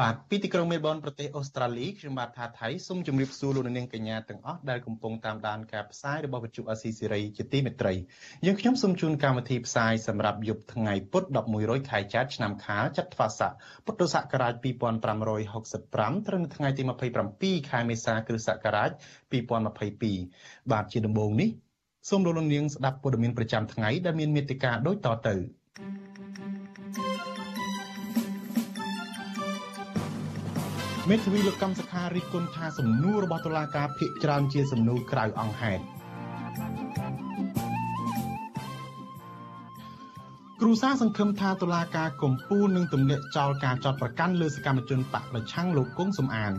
បាទពីទីក្រុងមេលប៊នប្រទេសអូស្ត្រាលីខ្ញុំបាទថាថៃសូមជម្រាបសួរលោកនាងកញ្ញាទាំងអស់ដែលកំពុងតាមដានការផ្សាយរបស់វិទ្យុអស៊ីសេរីជាទីមេត្រីយើងខ្ញុំសូមជូនកម្មវិធីផ្សាយសម្រាប់យប់ថ្ងៃពុធ11រោចខែចែកឆ្នាំខាលចត្វាស័កពុទ្ធសករាជ2565ត្រូវនៅថ្ងៃទី27ខែមេសាគ្រិស្តសករាជ2022បាទជាដំបូងនេះសូមលោកនាងស្ដាប់ព័ត៌មានប្រចាំថ្ងៃដែលមានមេត្តាដូចតទៅ thank you មេធាវីលោកកម្មសខារិះគន់ថាសំណួររបស់តុលាការភាកច្រើនជាសំណួរក្រៅអង្គហេតុគ្រូសាសង្ឃឹមថាតុលាការកំពូលនឹងទម្លាក់ចោលការចោទប្រកាន់លើសកម្មជនបកប្រឆាំងលោកគង់សំអាន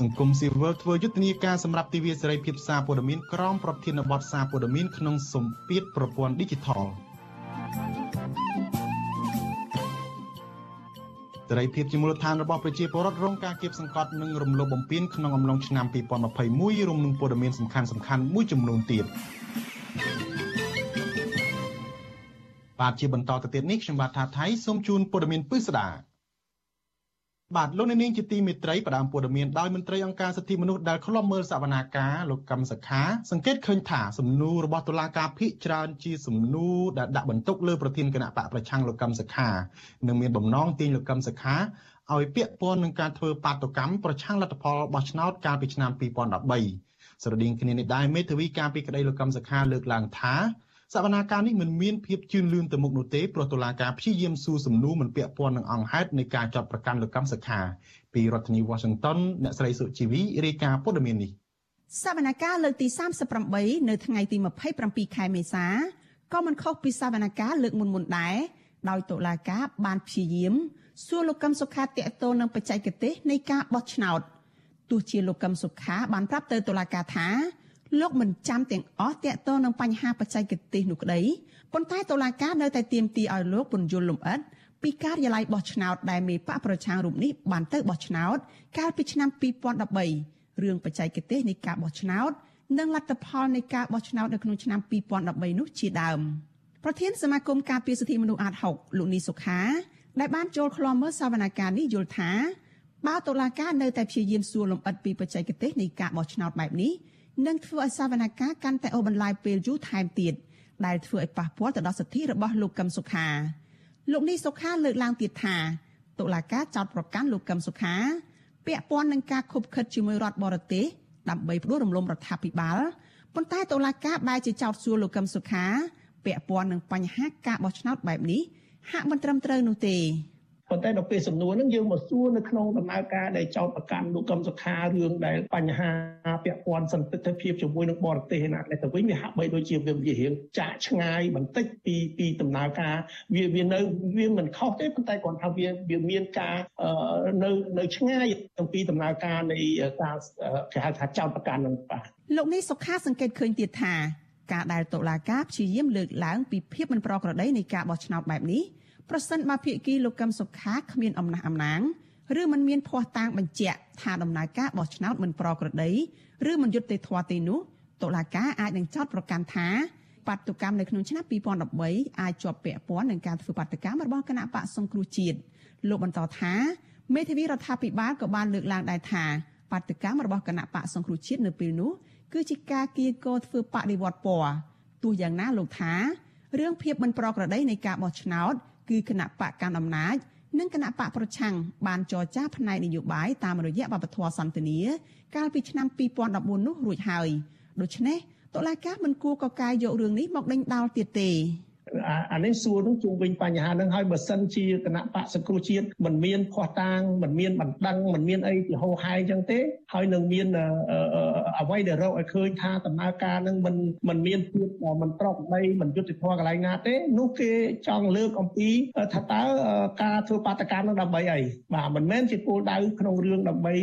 សង្គមស៊ីវិលធ្វើយុទ្ធនាការសម្រាប់ទិវាសេរីភាពសារព័ត៌មានក្រមប្រធានបទសារព័ត៌មានក្នុងសម្ពាធប្រព័ន្ធ Digital រីភាពជាមូលដ្ឋានរបស់ប្រជាពលរដ្ឋរងការគៀបសង្កត់និងរំលោភបំពានក្នុងអំឡុងឆ្នាំ2021រួមនឹងព័ត៌មានសំខាន់សំខាន់មួយចំនួនទៀតបាទជាបន្តទៅទៀតនេះខ្ញុំបាទថាថៃសូមជូនព័ត៌មានពិស្ដា បាទលោកនាងជាទីមេត្រីផ្ដើមព័ត៌មានដោយមន្ត្រីអង្គការសិទ្ធិមនុស្សដែលឃ្លាំមើលសវនាការលោកកឹមសខាសង្កេតឃើញថាសំណួររបស់តុលាការភិកច្រើនជាសំណួរដែលដាក់បន្ទុកលើប្រធានគណៈបកប្រឆាំងលោកកឹមសខានិងមានបំណងទាញលោកកឹមសខាឲ្យពាក់ព័ន្ធនឹងការធ្វើបាតុកម្មប្រឆាំងលទ្ធផលបោះឆ្នោតកាលពីឆ្នាំ2013ស្រដៀងគ្នានេះដែរមេធាវីការពីក្តីលោកកឹមសខាលើកឡើងថា សវនាការនេះមិនមានភាពជឿនលឿនទៅមុខនោះទេព្រោះតុលាការព្យាយាមស៊ូសំណួរមិនពាក់ព័ន្ធនឹងអង្គហេតុនៃការចាប់ប្រកាន់លោកកម្មសខាពីរដ្ឋធានី Washington អ្នកស្រីសុជីវីរាយការណ៍ព័ត៌មាននេះសវនកម្មលើកទី38នៅថ្ងៃទី27ខែមេសាក៏មិនខុសពីសវនកម្មលើកមុនមុនដែរដោយតុលាការបានព្យាយាមសួរលោកកឹមសុខាតេតតនឹងបច្ចេកទេសនៃការបោះឆ្នោតទោះជាលោកកឹមសុខាបានប្រាប់ទៅតុលាការថា លោកមិនចាំទាំងអស់តាក់ទងនឹងបញ្ហាបច្ចេកទេសនោះក្តីប៉ុន្តែតុលាការនៅតែទាមទារឲ្យលោកពន្យល់លម្អិតពីការិយាល័យបោះឆ្នោតដែលមេបកប្រឆាំងរូបនេះបានទៅបោះឆ្នោត កាលពីឆ្នាំ2013រឿងបច្ចេកទេសនៃការបោះឆ្នោត និងលទ្ធផលនៃការបោះឆ្នោតនៅក្នុងឆ្នាំ2013នោះជាដើមប្រធានសមាគមការពារសិទ្ធិមនុស្សអាត6លោកនីសុខាដែលបានចូលឃ្លាំមើលសវនកម្មនេះយល់ថាបើតុលាការនៅតែព្យាយាមសួរលម្អិតពីបច្ចេកទេសនៃការបោះឆ្នោតបែបនេះ នឹងធ្វើឲ្យសវនកម្មកាន់តែអូសបន្លាយពេលយូរថែមទៀតដែលធ្វើឲ្យប៉ះពាល់ទៅដល់សិទ្ធិរបស់លោកកឹមសុខាលោកនេះសុខាលើកឡើងទៀតថាតុលាការចោទប្រកាន់លោកកឹមសុខា ពាក់ព័ន្ធនឹងការខុបខិតជាមួយរដ្ឋបរទេសដើម្បីផ្ដួលរំលំរដ្ឋាភិបាលប៉ុន្តែតុលាការបែរជាចោទសួរលោកកឹមសុខាពាក់ព័ន្ធនឹងបញ្ហាការបោះឆ្នោតបែបនេះហាក់មិនត្រឹមត្រូវនោះទេ ប៉ុន្តែដល់ពេលសំណួរហ្នឹងយើងមកសួរនៅក្នុងដំណើរការដែលចោតប្រកាន់លោកកឹមសុខារឿងដែលបញ្ហាពាក់ព័ន្ធសន្តិភាពជាមួយនឹងបរទេសណាតែទៅវិញវាហាក់បីដូចជាវារៀងចាក់ឆ្ងាយបន្តិចពីពីដំណើរការវាវានៅវាមិនខុសទេប៉ុន្តែគ្រាន់ថាវាវាមានការនៅនៅឆ្ងាយអំពីដំណើរការនៃការគេហៅថាចោតប្រកាន់នឹងបាទលោកនេះសុខាសង្កេតឃើញទៀតថាការដែលតុលាការព្យាយាមលើកឡើងពីភាពមិនប្រក្រតីនៃការបោះឆ្នោតបែបនេះ ប្រសិនបើភាគីលោកកឹមសុខាគ្មានអំណះអំណាងឬមិនមានភ័ស្តុតាងបញ្ជាក់ថាដំណើរការបោះឆ្នោតមិនប្រក្រតីឬមិនយុត្តិធម៌ទេនោះតុលាការអាចនឹងចោទប្រកាន់ថាបាតុកម្មនៅក្នុងឆ្នាំ2013អាចជាប់ពាក់ព័ន្ធនឹងការធ្វើបាតកម្មរបស់គណៈបកសង្គ្រោះជាតិលោកបន្តថាមេធាវីរដ្ឋាភិបាលក៏បានលើកឡើងដែរថាបាតកម្មរបស់គណៈបកសង្គ្រោះជាតិនៅពេលនោះគឺជាការគៀកោធ្វើបដិវត្តពណ៌ទោះយ៉ាងណាលោកថារឿងភាពមិនប្រក្រតីនៃការបោះឆ្នោត គឺគណៈបកកាន់អំណាចនិងគណៈបកប្រឆាំងបានចរចាផ្នែកនយោបាយតាមរយៈបបធរសន្តិនិកាលពីឆ្នាំ2014នោះរួចហើយដូច្នេះតុលាការមិនគួរកកាយយករឿងនេះមកដេញដោលទៀតទេ អានេះសួរនឹងជុំវិញបញ្ហាហ្នឹងហើយបើសិនជាគណៈបកសង្គ្រោះជាតិមិនមានខុសតាងមិនមានបណ្ដឹងមិនមានអីជាហោហាយចឹងទេហើយនឹងមានអ្វីដែលរកឲ្យឃើញថាដំណើរការនឹងមិនមិនមានភាពមិនប្រក្រតីមិនយុត្តិធម៌កន្លែងណាទេនោះគេចង់លើកអំពីថាតើការធ្វើបាតកម្មនឹងដើម្បីអីបាទមិនមែនជាគោលដៅក្នុងរឿងដើម្បី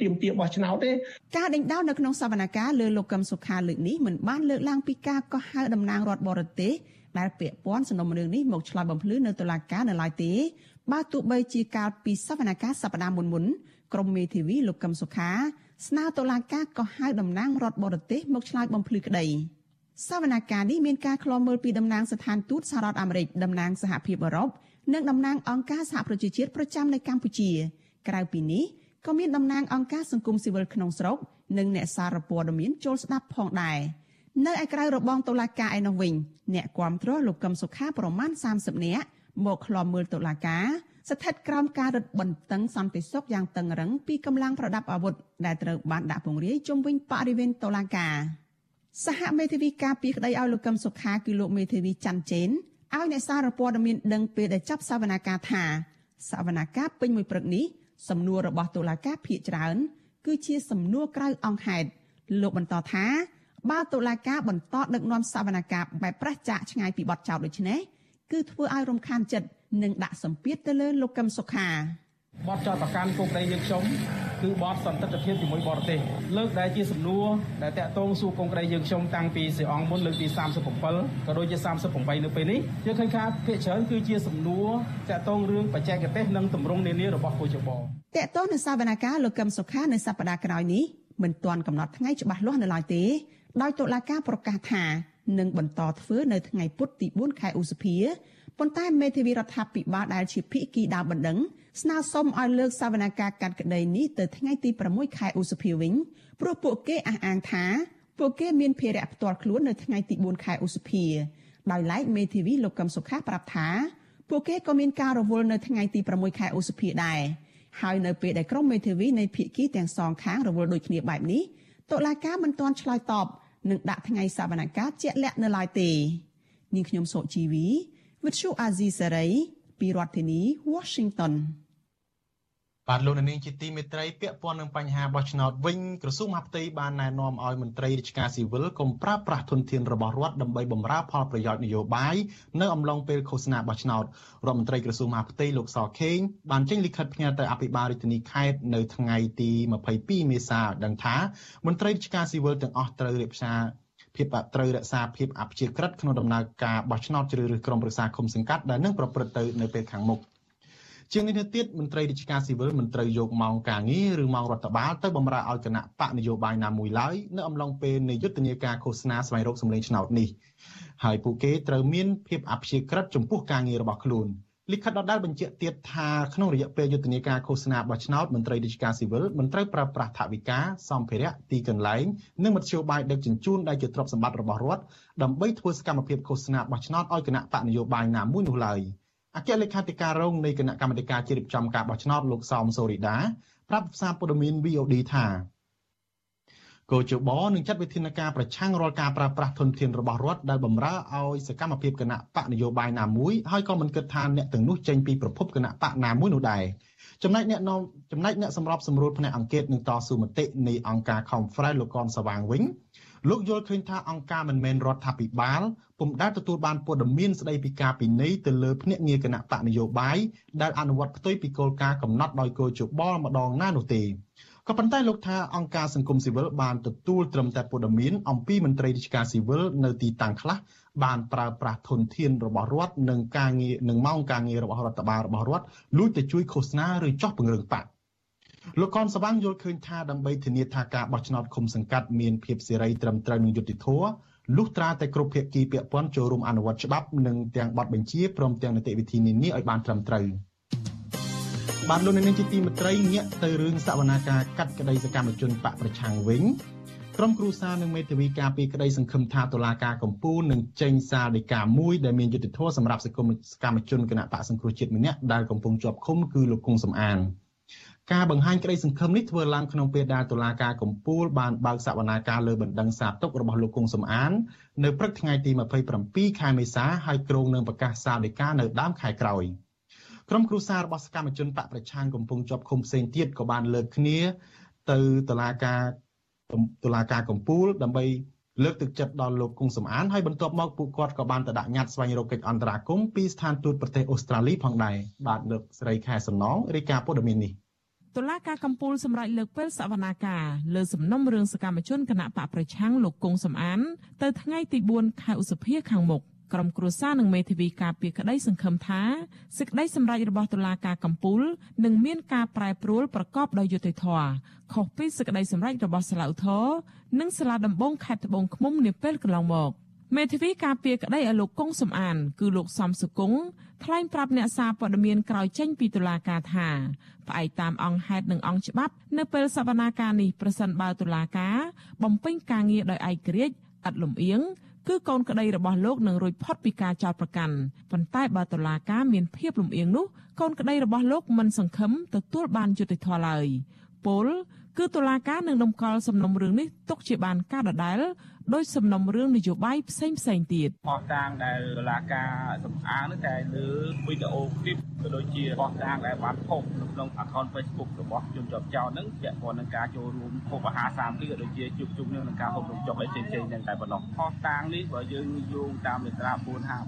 ទៀមទាបោះឆ្នោតទេការដេញដោលនៅក្នុងសវនកម្មលើលោកកឹមសុខាលើកនេះមិនបានលើកឡើងពីការកោះហៅតំណាងរដ្ឋបរទេស ដែលពាក់ព័ន្ធសំណុំរឿងនេះមកឆ្លើយបំភ្លឺនៅតុលាការនៅឡើយទេបើទោះបីជាកាលពីសវនកម្មសប្តាហ៍មុនមុនក្រមមេធាវីលោកកឹមសុខាស្នើតុលាការកោះហៅតំណាងរដ្ឋបរទេសមកឆ្លើយបំភ្លឺក្តីសវនកម្មនេះមានការឃ្លាំមើលពីតំណាងស្ថានទូតសហរដ្ឋអាមេរិកតំណាងសហភាពអឺរ៉ុបនិងតំណាងអង្គការសហប្រជាជាតិប្រចាំនៅកម្ពុជា ក្រៅពីនេះក៏មានតំណាងអង្គការសង្គមស៊ីវិលក្នុងស្រុកនិងអ្នកសារព័ត៌មានចូលស្ដាប់ផងដែរ នៅឯក្រៅរបងតុលាការឯនោះវិញអ្នកគាំទ្រលោកកឹមសុខាប្រមាណ30នាក់មកឃ្លាំមើលតុលាការស្ថិតក្រោមការរឹតបន្តឹងសន្តិសុខយ៉ាងតឹងរឹងពីកម្លាំងប្រដាប់អាវុធដែលត្រូវបានដាក់ពង្រាយជុំវិញបរិវេណតុលាការសហមេធាវីការពីក្តីឲ្យលោកកឹមសុខាគឺលោកមេធាវីច័ន្ទចេនឲ្យអ្នកសារព័ត៌មានដឹងពេលដែលចាប់សវនាការថាសវនាការពេញមួយព្រឹកនេះសំណួររបស់តុលាការភាកច្រើន គឺជាសំណួរក្រៅអង្គហេតុលោកបន្តថា បើតុលាការបន្តដឹកនាំសវនកម្មបែបប្រឆាចឆ្ងាយពីបទចោទដូចនេះគឺធ្វើឲ្យរំខានចិត្តនិងដាក់សម្ពាធទៅលើលោកកឹមសុខាបទចោទប្រកាន់គុកដីយើងខ្ញុំគឺបទសន្តិទ្ធភាពជាមួយបរទេសលើកដែលជាសំណួរដែលតាក់ទងសួរកងក្រីយើងខ្ញុំតាំងពីសេអង្គមុនលើកទី37ក៏ដូចជា38នៅពេលនេះយើងឃើញថាភាគច្រើនគឺជាសំណួរតាក់ទងរឿងបច្ចេកទេសនិងទម្រង់នានារបស់គូចបតាក់ទងនឹងសវនកម្មលោកកឹមសុខានៅសប្តាហ៍ក្រោយនេះមិនទាន់កំណត់ថ្ងៃច្បាស់លាស់នៅឡើយទេ ដោយតុលាការប្រកាសថានឹងបន្តធ្វើនៅថ្ងៃពុធទី4ខែឧសភាប៉ុន្តែមេធាវីរដ្ឋាភិបាលដែលជាភិក្ខីដើមបណ្ដឹងស្នើសុំឲ្យលើកសវនកម្មកាត់ក្តីនេះទៅថ្ងៃទី6ខែឧសភាវិញព្រោះពួកគេអះអាងថាពួកគេមានភារៈផ្ទាល់ខ្លួននៅថ្ងៃទី4ខែឧសភាដោយឡែកមេធាវីលោកកឹមសុខាប្រាប់ថាពួកគេក៏មានការរវល់នៅថ្ងៃទី6ខែឧសភាដែរហើយនៅពេលដែលក្រុមមេធាវីនៃភាគីទាំងសងខាងរវល់ដូចគ្នាបែបនេះតុលាការមិនទាន់ឆ្លើយតប នឹងដាក់ថ្ងៃសវនកម្មជាក់លាក់នៅឡើយទេនាងខ្ញុំសុជីវីវិទ្យុអាស៊ីសេរីពីរដ្ឋធានី Washington បាទលោកនាងជាទីមេត្រីពាក់ព័ន្ធនឹងបញ្ហាបោះឆ្នោតវិញក្រសួងមហាផ្ទៃបានណែនាំឲ្យមន្ត្រីរាជការស៊ីវិលកុំប្រើប្រាស់ធនធានរបស់រដ្ឋដើម្បីបម្រើផលប្រយោជន៍នយោបាយនៅអំឡុងពេលឃោសនាបោះឆ្នោតរដ្ឋមន្ត្រីក្រសួងមហាផ្ទៃលោកសខេងបានចេញលិខិតផ្ញើទៅអភិបាលរាជធានីខេត្តនៅថ្ងៃទី22មេសាឲ្យដឹងថាមន្ត្រីរាជការស៊ីវិលទាំងអស់ត្រូវរៀបសារភាពត្រូវរក្សាភាពអព្យាក្រឹតក្នុងដំណើរការបោះឆ្នោតជ្រើសរើសក្រុមប្រឹក្សាគុំសង្កាត់ដែលនឹងប្រព្រឹត្តទៅនៅពេលខាងមុខ ជាងនេះទៅទៀតមន្ត្រីរាជការស៊ីវិលមិនត្រូវយកម៉ោងការងារឬម៉ោងរដ្ឋបាលទៅបម្រើឲ្យគណៈបកនយោបាយណាមួយឡើយនៅអំឡុងពេលនៃយុទ្ធនាការឃោសនាស្វែងរកសម្លេងឆ្នោតនេះហើយពួកគេត្រូវមានភាពអព្យាក្រឹតចំពោះការងាររបស់ខ្លួនលិខិតដដែលបញ្ជាក់ទៀតថាក្នុងរយៈពេលយុទ្ធនាការឃោសនាបោះឆ្នោតមន្ត្រីរាជការស៊ីវិលមិនត្រូវប្រើប្រាស់ថវិកាសម្ភារៈទីកន្លែងនិងមធ្យោបាយដឹកជញ្ជូនដែលជាទ្រព្យសម្បត្តិរបស់រដ្ឋដើម្បីធ្វើសកម្មភាពឃោសនាបោះឆ្នោតឲ្យគណៈបកនយោបាយណាមួយនោះឡើយ។ អគ្គលេខាធិការរងនៃគណៈកម្មាធិការជ្រៀបចំការបោះឆ្នោតលោកសោមសូរីដាប្រាប់ផ្សាយព័ត៌មាន VOD ថាកោជបនឹងចាត់វិធានការប្រឆាំងរាល់ការប្រើប្រាស់ធនធានរបស់រដ្ឋដែលបំរើឲ្យសកម្មភាពគណៈបកនយោបាយណាមួយហើយក៏មិនគិតថាអ្នកទាំងនោះចេញពីប្រភពគណៈបកណាមួយនោះដែរចំណែកអ្នកនាំចំណែកអ្នកសម្របសម្រួលផ្នែកអង្គការនឹងតស៊ូមតិនៃអង្គការ Conference លោកកនសវាងវិញ លោកយល់ឃើញថាអង្គការមិនមែនរដ្ឋាភិបាលពុំដែលទទួលបានព័ត៌មានស្ដីពីការពិន័យទៅលើភ្នាក់ងារគណៈបកនយោបាយដែលអនុវត្តផ្ទុយពីគោលការណ៍កំណត់ដោយគោលជបល់ម្ដងណានោះទេក៏ប៉ុន្តែលោកថាអង្គការសង្គមស៊ីវិលបានទទួលត្រឹមតែព័ត៌មានអំពីមន្ត្រីរាជការស៊ីវិលនៅទីតាំងខ្លះបានប្រើប្រាស់ធនធានរបស់រដ្ឋនិងការងារនិងម៉ោងការងាររបស់រដ្ឋបាលរបស់រដ្ឋលួចទៅជួយឃោសនាឬចោះពង្រឹងបក លោកកនសវាងយល់ឃើញថាដើម្បីធានាថាការបោះឆ្នោតឃុំសង្កាត់មានភាពសេរីត្រឹមត្រូវនិងយុត្តិធម៌លុះត្រាតែគ្រប់ភាគីពាក់ព័ន្ធចូលរួមអនុវត្តច្បាប់និងទាំងបទបញ្ជាព្រមទាំងនីតិវិធីនានាឲ្យបានត្រឹមត្រូវបានលោកនាងជាទីមេត្រីងាកទៅរឿងសវនាការកាត់ក្តីសកម្មជនបកប្រឆាំងវិញក្រុមគ្រូសានិងមេធាវីការពីក្តីសង្ឃឹមថាតុលាការកំពូលនឹងចេញសារដីកាមួយដែលមានយុត្តិធម៌សម្រាប់សកម្មជនគណៈបកសង្គ្រោះជាតិម្នាក់ដែលកំពុងជាប់ឃុំគឺលោកគង់សំអាន ការបង្ហាញក្តីសង្ឃឹមនេះធ្វើឡើងក្នុងពេលដែលតុលាការកំពូលបានបើកសវនាការលើបណ្ដឹងសារទុករបស់លោកគង់សំអាននៅព្រឹកថ្ងៃទី27ខែមេសាហើយគ្រោងនឹងប្រកាសសាលដីកានៅដើមខែក្រោយក្រុមគ្រួសាររបស់សកម្មជនបកប្រឆាំងកំពុងជាប់ឃុំផ្សេងទៀតក៏បានលើកគ្នាទៅតុលាការតុលាការកំពូលដើម្បីលើកទឹកចិត្តដល់លោកគង់សំអានហើយបន្ទាប់មកពួកគាត់ក៏បានទៅដាក់ញត្តិស្វែងរកកិច្ចអន្តរាគមន៍ពីស្ថានទូតប្រទេសអូស្ត្រាលីផងដែរបាទលោកស្រីខែសំណងរាយការណ៍ព័ត៌មាននេះ តុលាការកំពូលសម្រេចលើកពេលសវនាការលើសំណុំរឿងសកម្មជនគណៈបកប្រឆាំងលោកគង់សំអាន ទៅថ្ងៃទី4ខែឧសភាខាងមុខក្រុមគ្រួសារនិងមេធាវីការពារក្តីសង្ឃឹមថាសេចក្តីសម្រេចរបស់តុលាការកំពូលនឹងមានការប្រែប្រួលប្រកបដោយយុត្តិធម៌ខុសពីសេចក្តីសម្រេចរបស់សាឡាឧទ្ធរនិងសាលាដំបងខេត្តត្បូងឃ្មុំនាពេលកន្លងមក មេធាវីការពារក្តីឲ្យលោកកុងសំអាន គឺលោកសំសុគង្គថ្លែងប្រាប់អ្នកសារព័ត៌មានក្រោយចេញពីតុលាការថាផ្អែកតាមអង្គហេតុនិងអង្គច្បាប់នៅពេលសវនាការនេះប្រសិនបើតុលាការ បំពេញការងារដោយឯករាជ្យឥតលំអៀងគឺកូនក្តីរបស់លោកនឹងរួចផុតពីការចោទប្រកាន់ប៉ុន្តែបើតុលាការមានភាពលំអៀងនោះកូនក្តីរបស់លោកមិនសង្ឃឹមទទួលបានយុត្តិធម៌ឡើយពល គឺតុលាការនឹងដំកល់សំណុំរឿងនេះទុកជាបានការដដែលដោយសំណុំរឿងនយោបាយផ្សេងផ្សេងទៀតផោះតាងដែលតុលាការសំអាងនោះតែលើវីដេអូឃ្លីបក៏ដូចជាផោះតាងដែលបានផុសនៅក្នុង account Facebook របស់ជនជាប់ចោតហ្នឹងពាក់ព័ន្ធនឹងការចូលរួមហូបអាហារសាមគ្គីក៏ដូចជាជួបជុំនឹងការហូបនំចុកអីផ្សេងៗហ្នឹងតែប៉ុណ្ណោះផោះតាងនេះបើយើងយោងតាមមាត្រា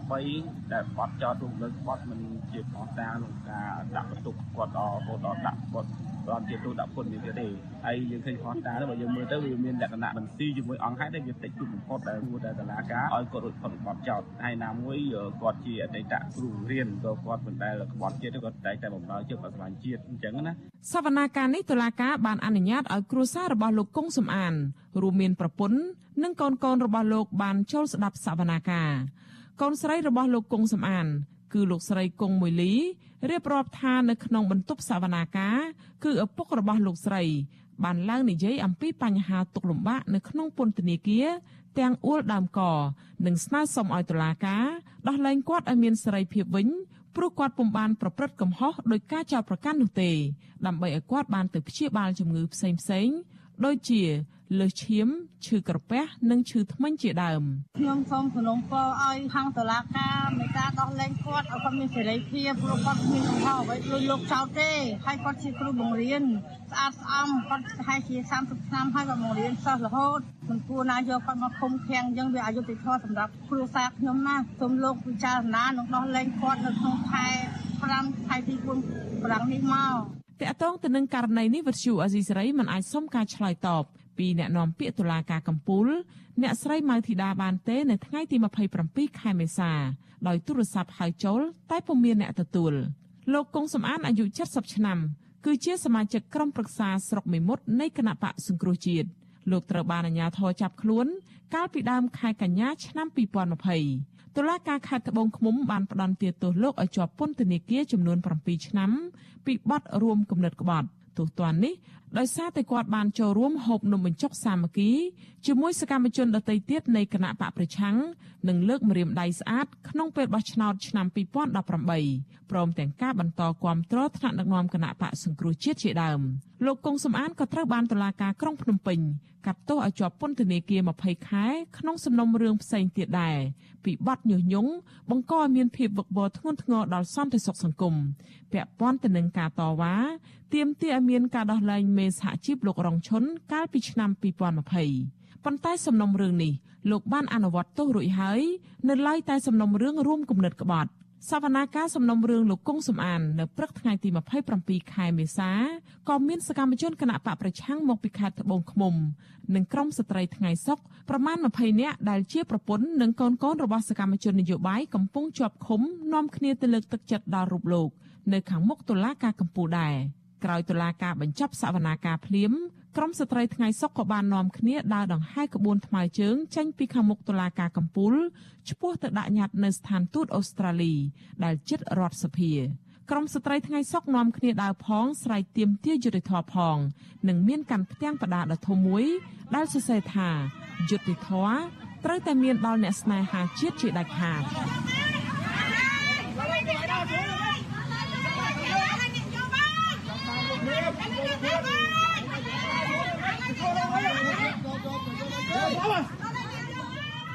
453ដែលបទចោតរួមលើបទមិនជាផោះតាងក្នុងការដាក់បន្ទុកគាត់ដល់គាត់ដល់ដាក់គាត់ ដល់ជាទូដាក់ពុននេះទេហើយយើងឃើញផោះតាងបើយើងមើលទៅវាមានលក្ខណៈបន្ស៊ីជាមួយអង្គហេតុដែលវាតិចទូបំផុតដែលគួរតែតឡាការឲ្យគាត់រួចផុតពីបទចោតហើយណាមួយគាត់ជាអតីតគ្រូរៀនក៏គាត់មិនដែលក្បត់ជាតិគាត់តែតែបំរើជើបអសញ្ញាជាតិអញ្ចឹងណាសវនាការនេះតុលាការបានអនុញ្ញាតឲ្យគ្រួសាររបស់លោកគង់សំអានរួមមានប្រពន្ធនិងកូនកូនរបស់លោកបានចូលស្ដាប់សវនាការកូនស្រីរបស់លោកគង់សំអាន គឺលោកស្រីគង់មួយលីរៀបរាប់ថានៅក្នុងបន្ទប់សវនាការគឺឪពុករបស់លោកស្រី បានឡើងនិយាយអំពីបញ្ហាទុកលំបាកនៅក្នុងពន្ធនាគារទាំងអួលដើមក និងស្នើសុំឲ្យតុលាការដោះលែងគាត់ឲ្យមានសេរីភាពវិញព្រោះគាត់ពុំបានប្រព្រឹត្តកំហុសដោយការចោទប្រកាន់នោះទេដើម្បីឲ្យគាត់បានទៅព្យាបាលជំងឺផ្សេងៗ ដូចជាលើសឈាមឈឺក្រពះនិងឈឺធ្មេញជាដើមខ្ញុំសូមសំណូមពរឲ្យខាងតុលាការមេត្តាដោះលែងគាត់ឲ្យគាត់មានសេរីភាពព្រោះគាត់មានកំហុសអ្វីលួចលោកចោលទេហើយគាត់ជាគ្រូបង្រៀនស្អាតស្អំគាត់ប្រហែលជា30ឆ្នាំហើយគាត់បង្រៀនសិស្សរហូតមិនគួរណាយកគាត់មកឃុំឃាំងអញ្ចឹងវាអយុត្តិធម៌សម្រាប់គ្រួសារខ្ញុំណាសូមលោកពិចារណានិងដោះលែងគាត់នៅក្នុងខែ5ខែទី4ប្រាំងនេះមក តកតងទៅនឹងករណីនេះវិទ្យុអេស៊ីសេរីមិនអាចសុំការឆ្លើយតបពីអ្នកនាំពាក្យតុលាការកំពូលអ្នកស្រីម៉ៅធីតាបានទេនៅថ្ងៃទី27ខែមេសាដោយទូរស័ព្ទហៅចូល តែពុំមានអ្នកទទួលលោកកុងសំអានអាយុ70ឆ្នាំគឺជាសមាជិកក្រុមប្រឹក្សាស្រុកមេមត់នៃគណៈបកសង្គ្រោះជាតិលោកត្រូវបានអាជ្ញាធរចាប់ខ្លួន កាលពីដើមខែកញ្ញាឆ្នាំ2020 តុលាការខេត្តត្បូងឃ្មុំបានផ្តន្ទាទោសលោកឲ្យជាប់ពន្ធនាគារចំនួន7ឆ្នាំពីបទរួមគំនិតក្បត់ ទោសទណ្ឌនេះដោយសារតែគាត់បានចូលរួមហូបនំបញ្ចុកសាមគ្គីជាមួយសកម្មជនដទៃទៀតនៃគណៈបកប្រឆាំងនិងលើកម្រាមដៃស្អាតក្នុងពេលបោះឆ្នោតឆ្នាំ2018ព្រមទាំងការបន្តគាំទ្រថ្នាក់ដឹកនាំគណៈបកសង្គ្រោះជាតិជាដើមលោកកុងសំអានក៏ត្រូវបានតុលាការក្រុងភ្នំពេញកាត់ទោសឲ្យជាប់ពន្ធនាគារ20ខែក្នុងសំណុំរឿងផ្សេងទៀតដែរពីបទញុះញង់បង្កឲ្យមានភាពវឹកវរធ្ងន់ធ្ងរដល់សន្តិសុខសង្គមពាក់ព័ន្ធទៅនឹងការតវ៉ាទាមទារឲ្យមានការដោះលែងមេសហជីពលោករងឈុនកាលពីឆ្នាំ2020ប៉ុន្តែសំណុំរឿងនេះលោកបានអនុវត្តទោសរួចហើយនៅឡើយតែសំណុំរឿងរួមគំនិតក្បត់សវនាការសំណុំរឿងលោកគង់សំអាននៅព្រឹកថ្ងៃទី27ខែមេសាក៏មានសកម្មជនគណៈបកប្រឆាំងមកពីខេត្តត្បូងឃ្មុំនិងក្រុមស្ត្រីថ្ងៃសុកប្រមាណ20នាក់ដែលជាប្រពន្ធនិងកូនកូនរបស់សកម្មជននយោបាយកំពុងជាប់ឃុំនាំគ្នាទៅលើកទឹកចិត្តដល់រូបលោក នៅខាងមុខតុលាការកំពូលដែរ ក្រោយតុលាការបញ្ចប់សវនាការភ្លាមក្រុមស្ត្រីថ្ងៃសុកក៏បាននាំគ្នាដើរដង្ហែក្បួនថ្មើរជើងចេញពីខាងមុខតុលាការកំពូលឆ្ពោះទៅដាក់ញត្តិនៅស្ថានទូតអូស្ត្រាលី ដែលជិតរដ្ឋសភាក្រុមស្ត្រីថ្ងៃសុកនាំគ្នាដើរផងស្រែកទាមទារយុត្តិធម៌ផង និងមានកាន់ផ្ទាំងបដាដ៏ធំមួយ ដែលសរសេរថាយុត្តិធម៌ត្រូវតែមានដល់អ្នកស្នេហាជាតិជាដាច់ខាត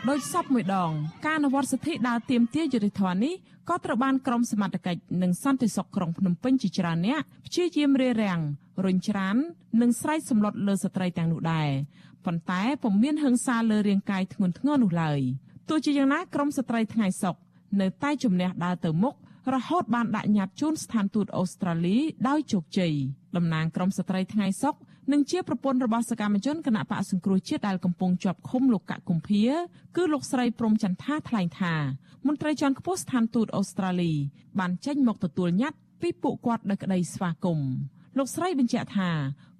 ដោយសពមួយដង ការអនុវត្តសិទ្ធិដើរទៀមទាយុតិធម៌នេះក៏ត្រូវបានក្រមសមត្ថកិច្ចនិងសន្តិសុខក្រុងភ្នំពេញជាច្រើនអ្នកព្យាយាមរារាំងរុញច្រាននិងស្រែកសម្លុតលើស្ត្រីទាំងនោះដែរប៉ុន្តែពុំមានហិង្សាលើរាងកាយធ្ងន់ធ្ងរនោះឡើយទោះជាយ៉ាងណាក្រមស្ត្រីថ្ងៃសុកនៅតែជំនះដើរទៅមុខ រហូតបានដាក់ញត្តិជូនស្ថានទូតអូស្ត្រាលីដោយជោគជ័យតំណាងក្រមស្ត្រីថ្ងៃសុកនិងជាប្រពន្ធរបស់សកម្មជនគណៈបកសង្គ្រោះជាតិដែលកំពុងជាប់ឃុំលោកកកុម្ភាគឺលោកស្រីព្រំចន្ទថាថ្លែងថាមន្ត្រីជាន់ខ្ពស់ស្ថានទូតអូស្ត្រាលី បានចេញមកទទួលញត្តិពីពួកគាត់ដោយក្តីស្វាគមន៍លោកស្រីបញ្ជាក់ថា